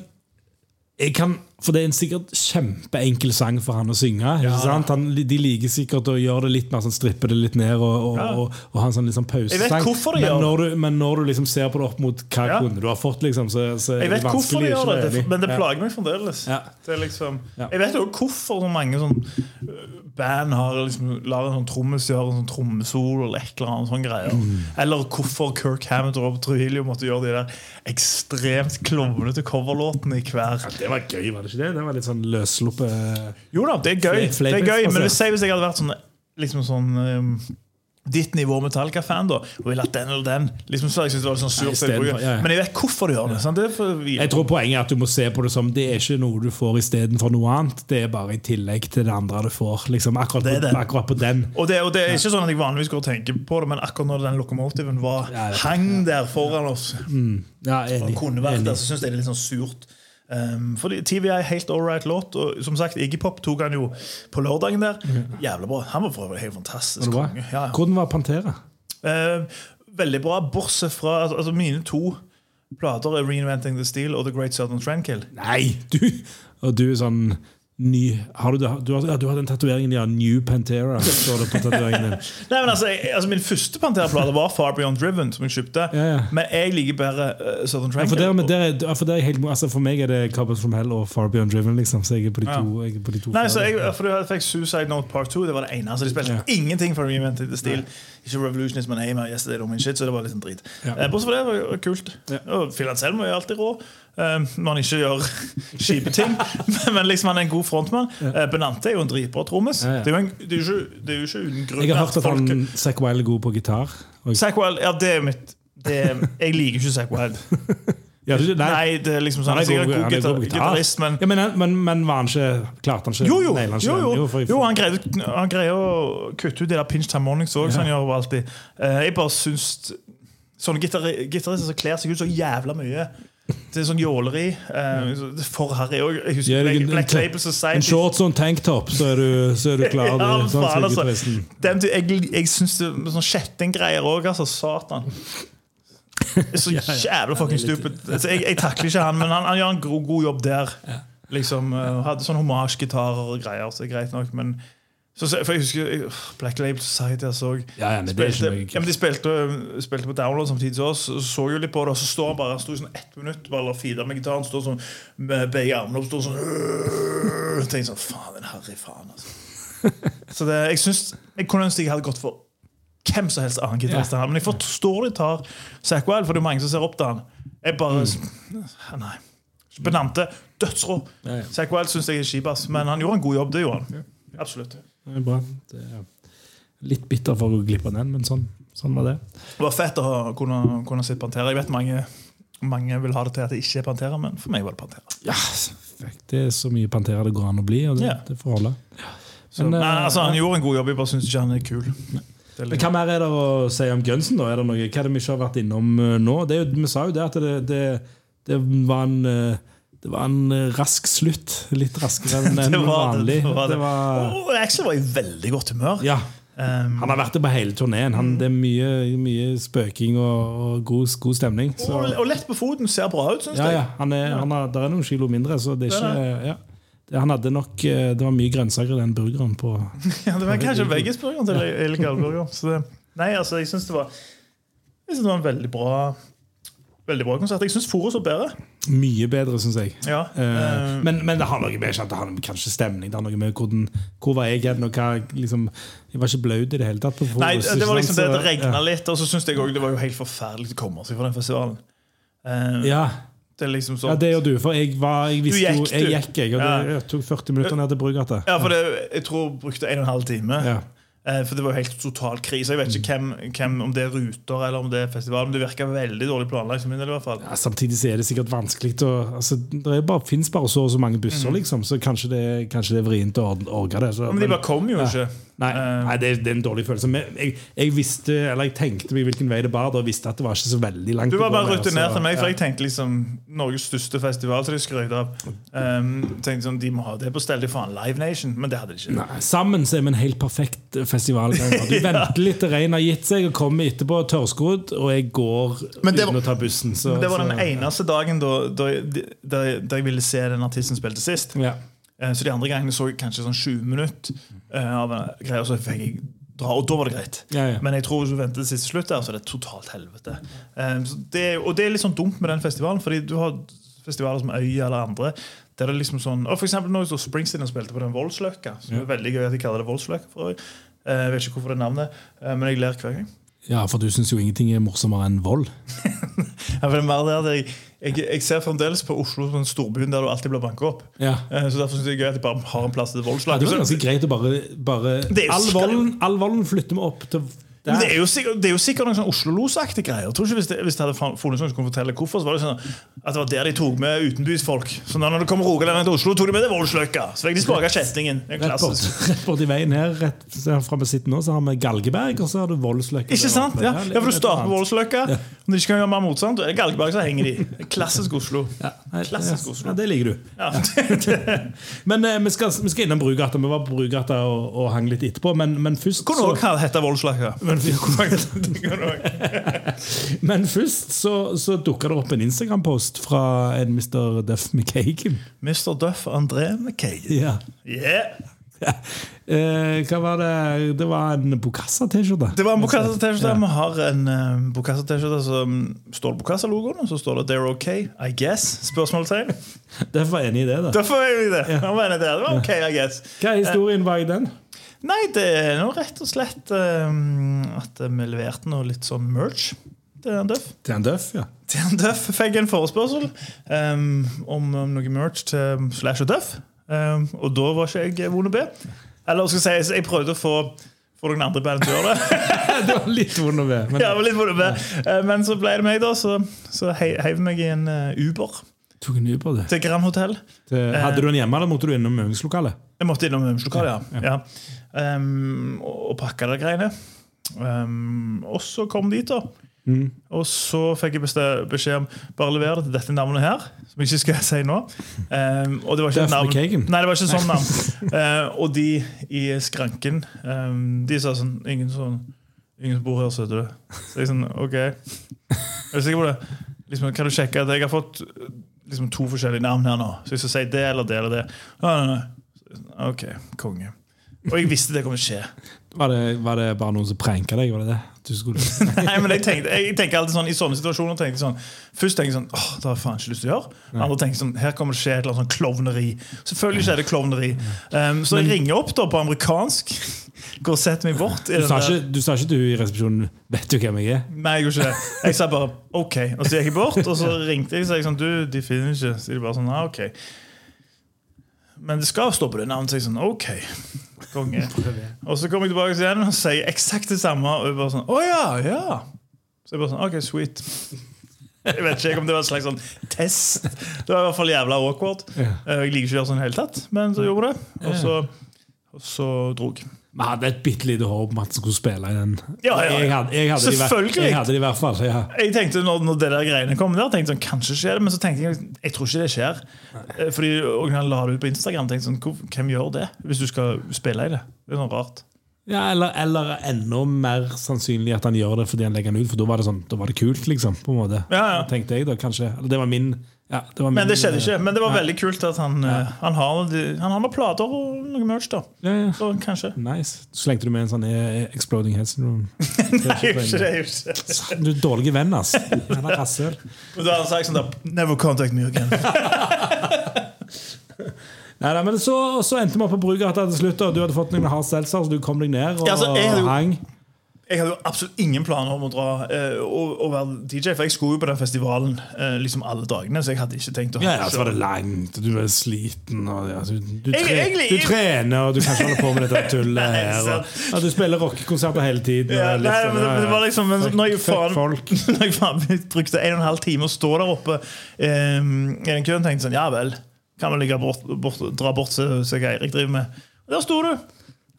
kan For det er en sikkert kjempeenkel sang for han å synge. sant? Han, de liker sikkert å gjøre det litt mer sånn strippe det litt ned og, og, Ja. og, og ha en sånn vet pausesang. Men når, du, men når du liksom ser på det opp mot hva Ja. kunde du har fått, liksom, så, så er Jeg vet hvorfor de gjør det, men det plager meg fremdeles. Ja. Det liksom, Ja. Jeg vet også hvorfor så mange sånn øh, band har liksom, lar en sånn trommis gjøre en sånn trommesol eller et eller annet sånn greier. Mm. Eller hvorfor Kirk Hammett og Rob Trujillo måtte gjøre de der ekstremt klovnete coverlåtene i hver. Det var gøy, var det ikke det? Det var litt sånn løssluppet Jo da, det er gøy, Fle- det er gøy men hvis jeg, hvis jeg hadde vært sånn, liksom sånn um, ditt nivå Metallica-fan da og ville hatt den eller den liksom, så jeg synes det var sånn surt, bruker- ja, ja. Men jeg vet hvorfor du gjør det. Det for Jeg tror poenget er at du må se på det som det er ikke noe du får istedenfor noe annet. Det er bare i tillegg til det andre du får. Liksom, akkurat, Det på, akkurat på den. Og det, og det er ikke sånn at jeg vanligvis går og tenker på det, men akkurat når den lokomotiven var, Ja, hang der foran oss Ja, og enig. kunne vært enig. der, så syns jeg det er litt sånn surt. Um, fordi TV er helt alright låt, og som sagt, Iggy Pop tok han jo på lørdagen der. Jævlig bra. Han var for øvrig helt fantastisk. Var konge. Ja. Hvordan var Pantera? Uh, veldig bra, bortsett fra altså, altså mine to plater er 'Reinventing the Steel' og 'The Great Southern Tranquil'. Nei! Du, og du er sånn ny Har du, du, har, ja, du har den tatoveringen ja, New Pantera. Står det på tatoveringen din. Nei, men altså, jeg, altså Min første Pantera-plate var 'Far Beyond Driven', som jeg kjøpte. Ja, ja. Men jeg liker bare uh, 'Southern Ja, for, der, der, for, helt, altså for meg er det Carbons from Hell og Far Beyond Driven. Liksom, så jeg er på de to. Jeg på de to Nei, så jeg, for jeg fikk Suicide Note Part 2. Det var det ene. Altså, De spilte ingenting for Reinvented Steel. Ikke Revolutionist, my name, Yesterday, Shit, så det var sånn drit. Ja. Eh, Bortsett fra det var det kult. Ja. Og Phil Anselmo er alltid rå. Eh, når han ikke gjør kjipe ting. men, liksom han er en god frontmann. Ja. Benante er jo en dritbra trommis. Ja, ja. Det, er en- det, er jo ikke- det er jo ikke uten grunn jeg har hørt at folk- han Zack Wilde er god på gitar. Og, Zack Wild, ja, det er mitt det, Jeg liker ikke Zack Wild. ja, du, nei, Nei, det er liksom sånn han er god, god han er god gitarist, men ja, men, men, men var han ikke Klarte han ikke Jo, jo! han ikke jo, jo. jo han, greier, han greier å kutte ut det der pinch time mornings òg, som han gjør alltid. Eh, jeg bare syns Sånne gitari- gitarister som kler seg ut så jævla mye. Det er sånn jåleri. Uh, for harry òg. En- shorts og en tanktop, så er du, så er du klar. Ja, du, sånn, faen, altså. Den, jeg jeg syns sånn kjettinggreier òg, altså. Satan. Så jævla fucking stupid. Altså, jeg, jeg takler ikke han, men han, han gjør en god, god jobb der. Liksom, uh, Hadde sånn homasjgitarer og greier, så er greit nok, men så, for jeg husker Black Label Society jeg så Ja, ja, men spilte, ja, men De spilte, spilte på download samtidig som oss. Så så jo litt på det, og så står han bare Han sto i sånn ett minutt bare, feeder med gitaren. Står sånn med begge armene opp. Står sånn øh, Tenker sånn Faen, en harry faen, altså. Så det, jeg synes, jeg kunne ønske jeg hadde gått for hvem som helst annen gitarist. enn han, Men jeg forstår de tar Zack Wild, for det er mange som ser opp til han. Jeg bare Mm. Nei. Benante. Dødsrå. Zack Wild syns jeg er kjipas, men han gjorde en god jobb. Det gjorde han. Absolutt. Det er bra. Det er litt bitter for å gå glipp av den, men sånn, sånn var det. Det var fett å kunne, kunne sitte Pantera. Jeg vet mange, mange vil ha det til at det ikke er Pantera, men for meg var det Pantera. Ja, det er så mye Pantera det går an å bli, og det, Ja. det får holde. Så, Men, eh, altså, han gjorde en god jobb, jeg bare syns ikke han er kul. Men Hva mer er det å si om Gunsen? da? Er det noe, hva er det vi ikke har vært innom eh, nå? Det er jo, vi sa jo det at det, det, det var en eh, det var en eh, rask slutt. Litt raskere enn Det var vanlig. det, var det. Var, Oh, Axel var i veldig godt humør. ja, Um, Han har vært det på hele turneen. Han, det er mye, mye spøking og, og god, god stemning. Så, og, og lett på foten, ser bra ut, syns ja, ja, jeg. han er, han har, der er noen kilo mindre, så det er ikke ja. det, Han hadde nok eh, Det var mye grønnsaker i den burgeren på Ja, det var kanskje veggisburgeren til illegal burger. Så det, nei, altså, jeg syns det det var en veldig bra Veldig bra konsert. Jeg syns Forus var bedre. Mye bedre, syns jeg. Ja, eh, men, men det har noe med ikke at det har kanskje stemning. Det har noe med hvordan, Hvor var jeg hen? liksom, Jeg var ikke blaut i det hele tatt. Forus, Nei, det var liksom det det regna litt, og så syns jeg også det var jo helt forferdelig å komme seg fra den festivalen. Uh, Ja, Det er liksom ja, sånn det gjør du. For jeg var Jeg visste gikk, jo Jeg gikk, jeg. Og Ja. det jeg tok 40 minutter ned til Brugata. Ja, for det, jeg tror jeg brukte en og en halv time. Ja. Eh, For det var jo helt total krise. Jeg vet ikke hvem, hvem, om det er ruter eller om det er festival, men det virka veldig dårlig planlagt. min. Ja, samtidig så er det sikkert vanskelig å altså, Det bare, finnes bare så og så mange busser, liksom, så kanskje det, kanskje det er vrient å orge det. Så, Mm. Men de bare kom jo Ja. ikke. Nei, Eh, nei det, det er en dårlig følelse. Men jeg, jeg visste, eller jeg tenkte meg hvilken vei det bar, og visste at det var ikke så veldig langt Du var bare rutinert til meg, for ja. jeg tenkte liksom Norges største festival som de skrøt av. Um, tenkte sånn, De må ha det på stell, de faen Live Nation, men det hadde de ikke. Nei, sammen så er vi en helt perfekt festivalganger. Du venter litt til regnet har gitt seg, og kommer etterpå tørrskodd, og jeg går var, uten å ta bussen. Så, Det var den så- eneste dagen da, da, da, da jeg ville se den artisten spilte sist. Ja. Eh, Så de andre gangene så jeg kanskje sånn 20 minutter eh, av en greie, og så fikk jeg dra, og da var det greit. Ja, ja. Men jeg tror hvis du venter til siste slutt, der, så er det totalt helvete. Eh, så det, og det er litt sånn dumt med den festivalen, fordi du har festivaler som Øya eller andre. Der det er liksom sånn, og for eksempel når Springsteen og spilte på den Voldsløkka, som er veldig gøy at de kaller det Voldsløkka. for øvrig. Eh, Jeg vet ikke hvorfor det er navnet, eh, men jeg ler hver gang. ja, for du syns jo ingenting er morsommere enn vold. Ja, er mer det at jeg, jeg, jeg ser fremdeles på Oslo som en storbyen der du alltid blir banka opp. Ja. Eh, Så Derfor synes jeg det er gøy at jeg bare har en plass til Ja, voldslag. det var ganske greit å bare, bare jo all, volden, all volden flytter vi opp til Det er jo sikkert, det er jo sikkert noen sånn Oslo-los-aktige greier. Jeg tror ikke Hvis det, hvis det hadde funnet noen som kunne fortelle hvorfor, så var det sånn at det var der de tok med utenbysfolk. Så når det kom rogalendere til Oslo, tok de med det Voldsløkka. Så fikk de smake kjettingen. Rett bort, rett bort i veien her, rett fra vi sitter nå, så har vi Galgeberg, og så har du Voldsløkka. Ikke sant? Ja, ja for du starter med Voldsløkka. Ja. Når de ikke kan gjøre mer motstand, er det Galgeberg som henger de. Klassisk Oslo. Ja, Klassisk Oslo. Ja, det liker du. Ja. Men eh, vi, skal, vi skal innom Brugata. Vi var på Brugata og, og hang litt etterpå, men, men først Kunne òg hete Voldsløkka. Kunne også. men først så, så dukka det opp en Instagram-post fra en Mr. Duff McCagan. Mr. Duff André McKay. Ja. Yeah. Eh, hva var det? Det var en Bokassa-T-skjorte. Det var en Bokassa-T-skjorte. Vi har en uh, Bokassa-T-skjorte som står Bokassa-logoen, og så står det 'They're OK', I guess? Spørsmålstegn. Derfor er jeg enig i det. da Derfor er jeg enig i Det det. Det var OK, I guess. Hva er historien bak den? Nei, det er nå rett og slett um, at vi leverte noe litt sånn merch til en døff. Til en døff, ja. Til han Duff fikk en forespørsel um, om, om noe merch til Slash og Duff. Um, og da var ikke jeg vond å be. Eller skal jeg si, jeg prøvde å få, få noen andre band til å gjøre det. det var litt vond å be. Men Ja, litt vond å be. Ja. Men så ble det meg, da. Så, så heiv meg i en uh, Uber tok en Uber, det. til Grand Hotel. Til, Hadde du den hjemme, eller måtte du innom øvingslokalet? Jeg måtte innom øvingslokalet, ja. ja. Um, og, pakka det greiene. Um, og så kom dit, da. Mm. Og så fikk jeg beskjed om bare lever det til dette navnet her. Som jeg ikke skal si nå. Um, og det var ikke navn Nei, det var ikke sånn navn. Uh, og de i skranken De sa sånn Ingen, sånn, ingen som bor her, så du. Så jeg sånn, ok. Er du sikker på det? Liksom, kan du sjekke at jeg har fått uh, liksom, to forskjellige navn her nå? Så jeg skal si det eller det eller det. Nei, nei, nei. Ok, konge. Og jeg visste det kom til å skje. Var det, var det bare noen som pranka deg? Var det det? Du skulle... Nei, men jeg, tenkte, jeg tenker alltid sånn I sånne situasjoner tenker jeg sånn Først tenker jeg sånn Åh, det har jeg faen ikke lyst til å gjøre. Andre tenker sånn Her kommer det skje et eller annet sånn klovneri. Selvfølgelig skjer det klovneri. Um, så jeg ringer opp da på amerikansk. Går og setter meg bort. I Du sa, ikke, du sa ikke du i resepsjonen 'Vet du hvem jeg er'? Nei, jeg gjorde ikke det. Jeg sa bare OK. Og så gikk jeg bort, og så ringte jeg og sa sånn Du, de finner ikke. Så de bare sånn, ah, ok Men det skal stå på det navnet. Så jeg sånn OK. Konge. Og så kommer jeg tilbake igjen og sier eksakt det samme. Og jeg bare sånn Å ja, ja. Så jeg bare sånn OK, sweet. Jeg vet ikke om det var en slags sånn test. Det var i hvert fall jævla awkward. Eh, Jeg liker ikke å gjøre sånn i det hele tatt, men så gjorde jeg det. Og så, og så drog jeg. Vi hadde et bitte lite håp om at han skulle spille i den. Ja, ja, ja. Jeg, hadde, jeg, hadde Selvfølgelig! De, jeg hadde det i hvert fall. Ja. Jeg tenkte når, når det der greiene kom der, tenkte sånn, kanskje skjer det, men så tenkte jeg jeg tror ikke det skjer. Nei. Fordi han la det ut på Instagram, tenkte sånn, hvem gjør det hvis du skal spille i det? Det er noe rart. Ja, eller, eller enda mer sannsynlig at han gjør det fordi han legger den ut, for da var det, sånn, da var det kult, liksom. på en måte Ja, ja. Tenkte jeg da, kanskje. Eller det var min, ja, det var min Men det skjedde ikke. Men det var Nei. veldig kult at han, ja. han, har, han har noen plater og noe merch, da. Ja, ja. Så kanskje. Nice. Slengte du med en sånn eh, Exploding Head Syndrome. Nei, gjør ikke det. Du er dårlig venn, ass. Han er rasshøl. Da han sagt sånn da Never contact me again. Nei, nei, men så, så endte vi opp på Brugata til slutt, og du hadde fått noen hard seltzer, så du kom deg ned og Ja, altså, jeg hang. Jeg hadde jo absolutt ingen planer om å dra eh, og, og være DJ, for jeg skulle jo på den festivalen eh, liksom alle dagene. Så jeg hadde ikke tenkt å Ja, ja, så var det langt, og du var sliten, og ja, du, du, Jeg- tre, egentlig- du trener, og du kan ikke holde på med dette tullet Nei, her. Og, ja, du spiller rockekonserter hele tiden. Ja, nei, men det, det var liksom men når jeg faen, når jeg faen brukte en og en halv time å stå der oppe eh, i den køen, tenkte jeg sånn Ja vel, kan vi ligge bort, bort, dra bort så, så jeg Eirik driver med. Og der sto du!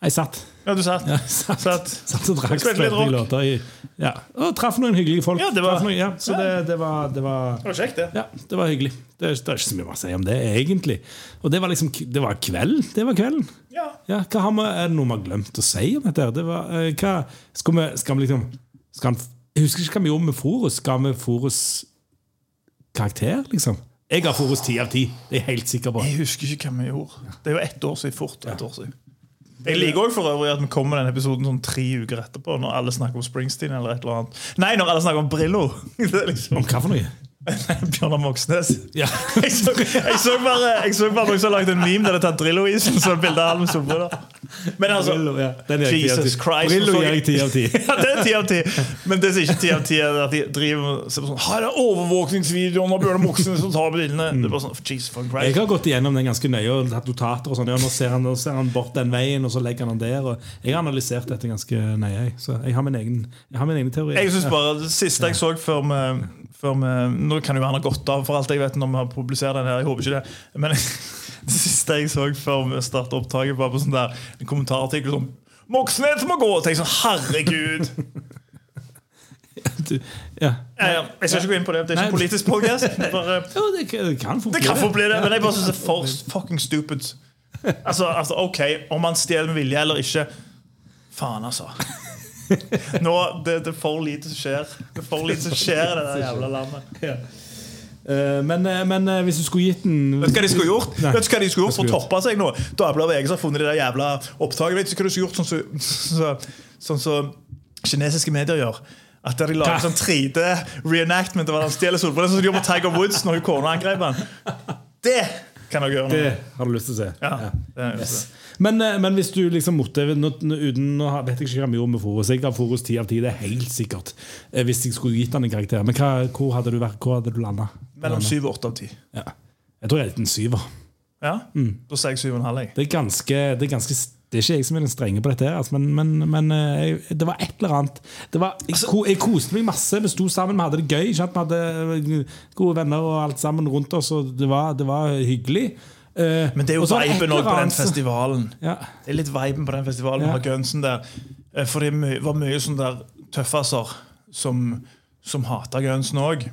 Jeg satt. Ja, du satt. Ja, satt. Satt. Satt og drakk rock. låter i Ja, og traff noen hyggelige folk. Ja, det var- noen, ja, så det, det, var, det var Det var kjekt, det. Ja, det var hyggelig. Det, er- det er ikke så mye å si om det, egentlig. Og det var liksom Det var kveld. Det var kvelden. Ja. Ja, hva har vi, Er det noe vi har glemt å si om dette? Det var, eh, hva, skal, vi, skal vi liksom skal vi, Jeg husker ikke hva vi gjorde med Forus. Ga vi Forus karakter, liksom? Jeg har Forus ti av ti. Det er jeg helt sikker på. Jeg husker ikke hva vi gjorde. Det er jo ett år siden. Fort Et år siden. Jeg liker også for øvrig at vi kommer med den episoden sånn tre uker etterpå, når alle snakker om Springsteen eller et eller annet. Nei, når alle snakker om Brillo! Liksom Om hva for noe? Bjørnar Moxnes. Ja. Jeg så, jeg så bare, jeg så bare noen som har lagd en meme der det er tatt Drillo-isen som bilde av Halm solbriller. Men altså Brillo, ja. Jesus. Christ. Brillo gjør gir jeg ti av ti. Ja, det er ti av ti. Men det er ikke ti av ti, at de driver og ser på sånn Her er overvåkningsvideoen av Bjørnar Moxnes som tar bildene. Det er bare sånn, Jesus fucking Jeg har gått igjennom den ganske nøye og tatt notater. og sånn. Ja, nå, ser han, nå ser han bort den veien, og så legger han den der. Og jeg har analysert dette ganske nøye. Så jeg har min egen, jeg har min egen teori. Jeg synes bare Det siste jeg så før vi, før vi Nå kan jo han ha gått av, for alt jeg vet når vi har publisert den her. Jeg håper ikke det. Men det siste jeg så før vi startet opptaket, var på sånn der en kommentarartikkel som Moxnes må gå! Og tenkte sånn, herregud Du- ja. ja, ja, Jeg skal ikke gå inn på det. Det er ikke Nei. en politisk podcast Bare, Jo, det, kan- det kan fort det kan bli det, men jeg bare synes det er for fucking stupid. Altså, altså, ok, Om han stjeler med vilje eller ikke Faen, altså. Nå, det, det er for lite som skjer. Det er for lite som skjer i det der jævla landet. Ja. Eh, men, eh, men eh, hvis du skulle gitt den Vet du hva de skulle gjort Nei. Vet du hva de skulle gjort for å toppe seg nå? Dagbladet VG har funnet det der jævla opptaket. Vet du hva de skulle gjort sånn som så, sånn så, kinesiske medier gjør? At de lager sånn 3D-reenactment av at han stjeler solbriller. Sånn som de gjorde på Tiger Woods når hun kona angrep han. Det kan dere gjøre nå. Det har du lyst til å se. Ja, Ja. det har Yes. lyst Men, eh, men hvis du liksom måtte nå, uten, nå vet jeg ikke hva vi gjorde med Forus. Jeg ga Forus 10 av 10, det er helt sikkert. Hvis jeg skulle gitt han en karakter. Men hva, hvor hadde du vært, hvor hadde du landa? Mellom 7 og 8 av 10. Ja. Jeg tror jeg er litt en syver. Ja? Mm. Da sier jeg 7,5. jeg. Det er ganske Det er, ganske, det er ikke jeg som er den strenge på dette, her, altså, men, men, men eh, jeg, det var et eller annet det var, jeg, Altså- ko, jeg koste meg masse. Vi sto sammen, vi hadde det gøy. Sant? Vi hadde eh, gode venner og alt sammen rundt oss. Og det var, det var hyggelig. Uh, Men det er jo og viben på den festivalen. Ja. Det er litt viben på den festivalen Ja. med gunsen der. For det var mye sånne der tøffaser som, som hata gunsen òg.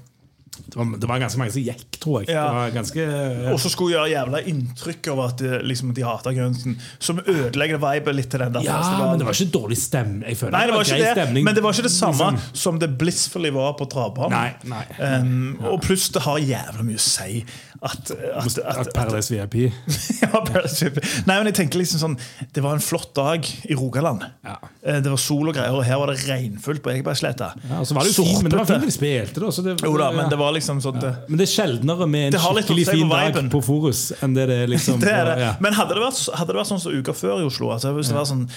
Det var, det var ganske mange som gikk, tror jeg. Ja. Det var ganske, ja. Og så skulle gjøre jævla inntrykk av at de, liksom, de hata gunsen. Som ødelegger viben litt til den der ja, men det var ikke dårlig stemning. Jeg føler Nei, det var grei ikke det, stemning. men det var ikke det samme Liksom. som det Blissfully var på travbanen. Nei, nei. Um, og pluss det har jævla mye å si at, at, at, At Paradise VIP. ja, Paradise VIP. Nei, men jeg tenker liksom sånn Det var en flott dag i Rogaland. Ja. Eh, Det var sol og greier, og her var det regnfullt på Ekebergsletta. Ja, og så var det jo fint, men det var fint de spilte, da. Så det, Jo da, men det var liksom sånn det, Men det er sjeldnere med en skikkelig fin dag på Forus enn det det er liksom det er det. Men hadde det, vært, hadde det vært sånn som uka før i Oslo, altså hvis det var sånn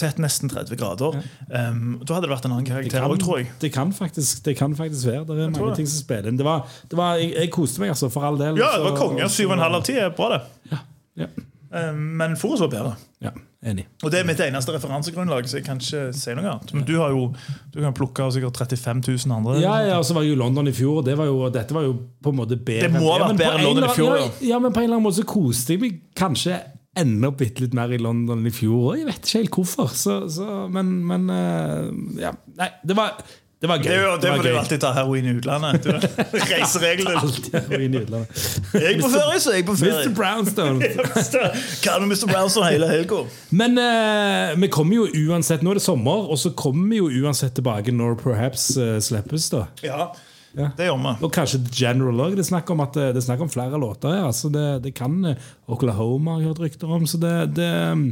tett nesten 30 grader, um, da hadde det vært en annen karakter òg, tror jeg. det, kan faktisk, det kan faktisk være. Det er mange det. ting som spiller inn. Det var, det var, jeg, jeg koste meg, altså, for all del. Ja, det var konge. 7,5 av 10 er bra, det. Ja, ja, Um, men Forus var bedre. ja, enig. Og det er mitt eneste referansegrunnlag, så jeg kan ikke si noe annet. Men du har jo du kan plukke av sikkert 35 000 andre. Ja, ja, og så var jeg i London i fjor, og det var jo, dette var jo på en måte bedre. Det må ha vært bedre enn London i fjor, Ja, ja, men på en eller annen måte så koste jeg meg kanskje enda bitte litt mer i London i fjor. og Jeg vet ikke helt hvorfor. Så, så, men, men eh, ja. Nei, det var, det var gøy. Det jo det fordi du alltid tar heroin i utlandet. Reisereglene. Heroin i utlandet. Jeg på ferie, så jeg på Mr. Brownstone. Kan du Mr. Brownstone hele helga? Men uh, vi kommer jo uansett Nå er det sommer, og så kommer vi jo uansett tilbake når Perhaps uh, slippes. da Ja, Ja. det gjør vi. Og kanskje General òg. Det eh, det er snakk om flere låter her. Altså det, det kan Oklahoma har jeg hørt rykter om, så det, det,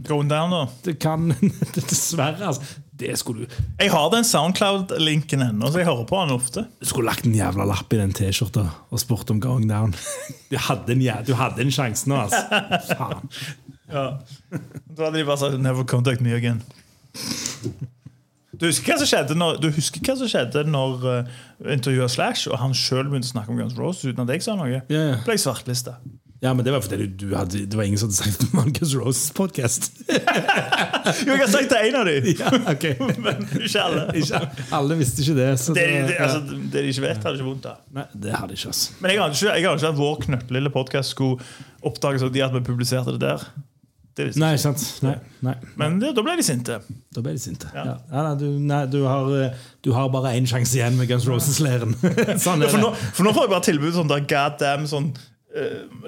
Going down, da. det kan Dessverre, altså. Det skulle du Jeg har den Soundcloud-linken ennå, så jeg hører på den ofte. Du skulle lagt en jævla lapp i den T-skjorta og spurt om Going Down. Du hadde en, du hadde en sjanse nå, altså. Faen. Ja. Da hadde de bare sagt 'never contact me again'. Du husker hva som skjedde når, du husker hva som skjedde når uh, intervjua Slash, og han sjøl begynte å snakke om Guns Roses uten at jeg sa noe? Ja. Ble jeg svartlista. Ja, men det var fordi du, du hadde, det var ingen som hadde sagt Marcus Roses-podkast. Jo, jeg har sagt til én av dem, Ja, ok. men ikke alle. Ikke, alle visste ikke det. Så Det, det, det, altså, det de ikke vet, hadde ikke vondt av. Nei, det hadde ikke, altså. Men jeg hadde ikke, jeg hadde ikke at vår knøttlille podkast skulle oppdages av de at vi publiserte det der. Det visste Nei. Nei, nei. Men det, da ble de sinte. Da ble de sinte. Ja. Ja. Ja, du, nei, du, har, eh, du har bare én sjanse igjen med Guns Roses-leiren. sånn for, for nå får jeg bare tilbud sånn der goddamn sånn eh,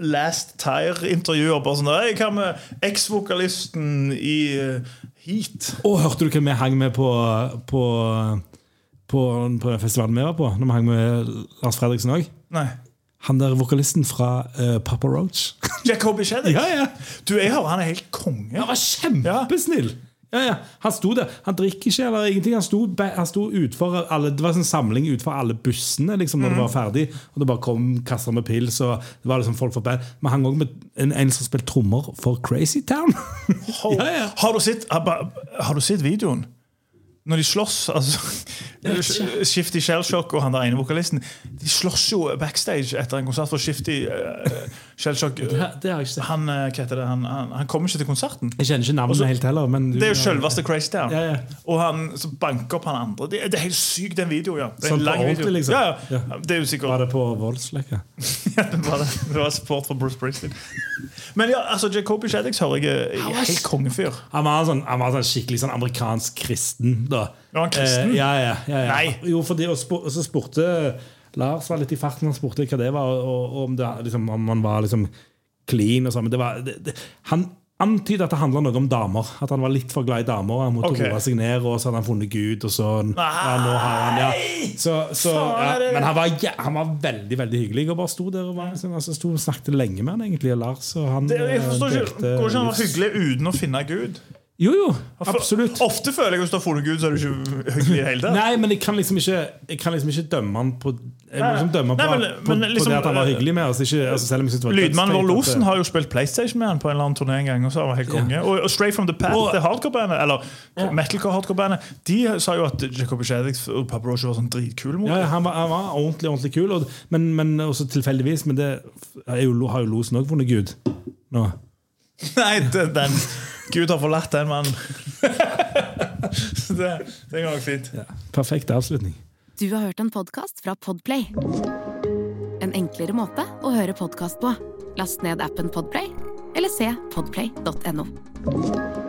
Last Tire-intervjuer. Bare sånn «Hei, Hva med eksvokalisten i eh, Heat? Og hørte du hvem vi hang med på, på, på, på den festivalen vi var på? Når vi hang med Lars Fredriksen òg? Han der vokalisten fra uh, Papa Roach. Jacoby Sheddick. ja, ja. Du, jeg hører han er helt konge. Han var kjempesnill! Ja, ja. Han sto der. Han drikker ikke eller ingenting. Han sto, han sto utfor alle, Det var en samling utfor alle bussene liksom, når det var ferdig. Og det bare kom kasser med pils. Og det var liksom folk band. Vi hang òg med en, en som spilte trommer for Crazy Town. Ja, ja. Har, du sett, har, har du sett videoen? Når de slåss altså, Shifty Shellshock og han der ene vokalisten De slåss jo backstage etter en konsert. For Shifty uh, Han, eh, hva heter det, han, han, han kom ikke til konserten. Jeg kjenner ikke navnet Også- helt heller. Men du- Det er jo selveste Crazy Town. Ja, ja. Og han som banker opp han andre. Det, det er helt sykt, den videoen. Ja. Det er Sånn en på lang ordentlig, video. liksom? Ja, ja. Det er jo Var det på Voldslekka? ja, det, var, det. det var support fra Bruce Springsteen. Men ja, altså Jacobi Shaddix hører jeg er var helt kongefyr. Han var, sånn, han var sånn skikkelig sånn amerikansk kristen. da Var han kristen? Eh, ja, ja, ja, ja. Nei. Jo, fordi, og, spur, og så spurte Lars var litt i farten Han spurte hva det var, og, og om, det, liksom, om han var liksom clean. og sånn, men det var, det, det, Han antydet at det handla noe om damer. At han var litt for glad i damer. Han måtte okay. roe seg ned, og så hadde han funnet Gud. Og så, ja, nå har han, ja. så, så, ja. Men han var, ja, han var veldig veldig hyggelig. Og bare sto der og var, liksom, altså, sto og snakket lenge med han egentlig, og Lars. Og han, Det, jeg forstår eh, ikke, ikke han var hyggelig uten å finne Gud? Jo, jo. Absolutt. Ofte føler jeg at hvis du har funnet Gud, så er du ikke hyggelig i det hele tatt. Nei, men jeg kan liksom ikke Jeg kan liksom ikke dømme han på Jeg må liksom dømme nei, på, men- på, men liksom, på det at han var eh, hyggelig med oss. Ikke, altså det var Lydmannen vår Losen har jo spilt PlayStation med han på en eller annen turné en gang. Og så var han helt konge og, og Straight From The Path, Og- det hardcore-bandet, eller metalcore-hardcore-bandet, de sa jo at Jacob Shaddix og Papa Roche var sånn dritkule mot ja, ja, han, var, han var ordentlig ordentlig kul, og, men, men også tilfeldigvis. Men det jo, har jo Losen òg funnet Gud nå. Nei, det, den Gud har forlatt den mannen. Så det, det går nok fint. Ja, perfekt avslutning. Du har hørt en podkast fra Podplay. En enklere måte å høre podkast på. Last ned appen Podplay, eller se podplay.no.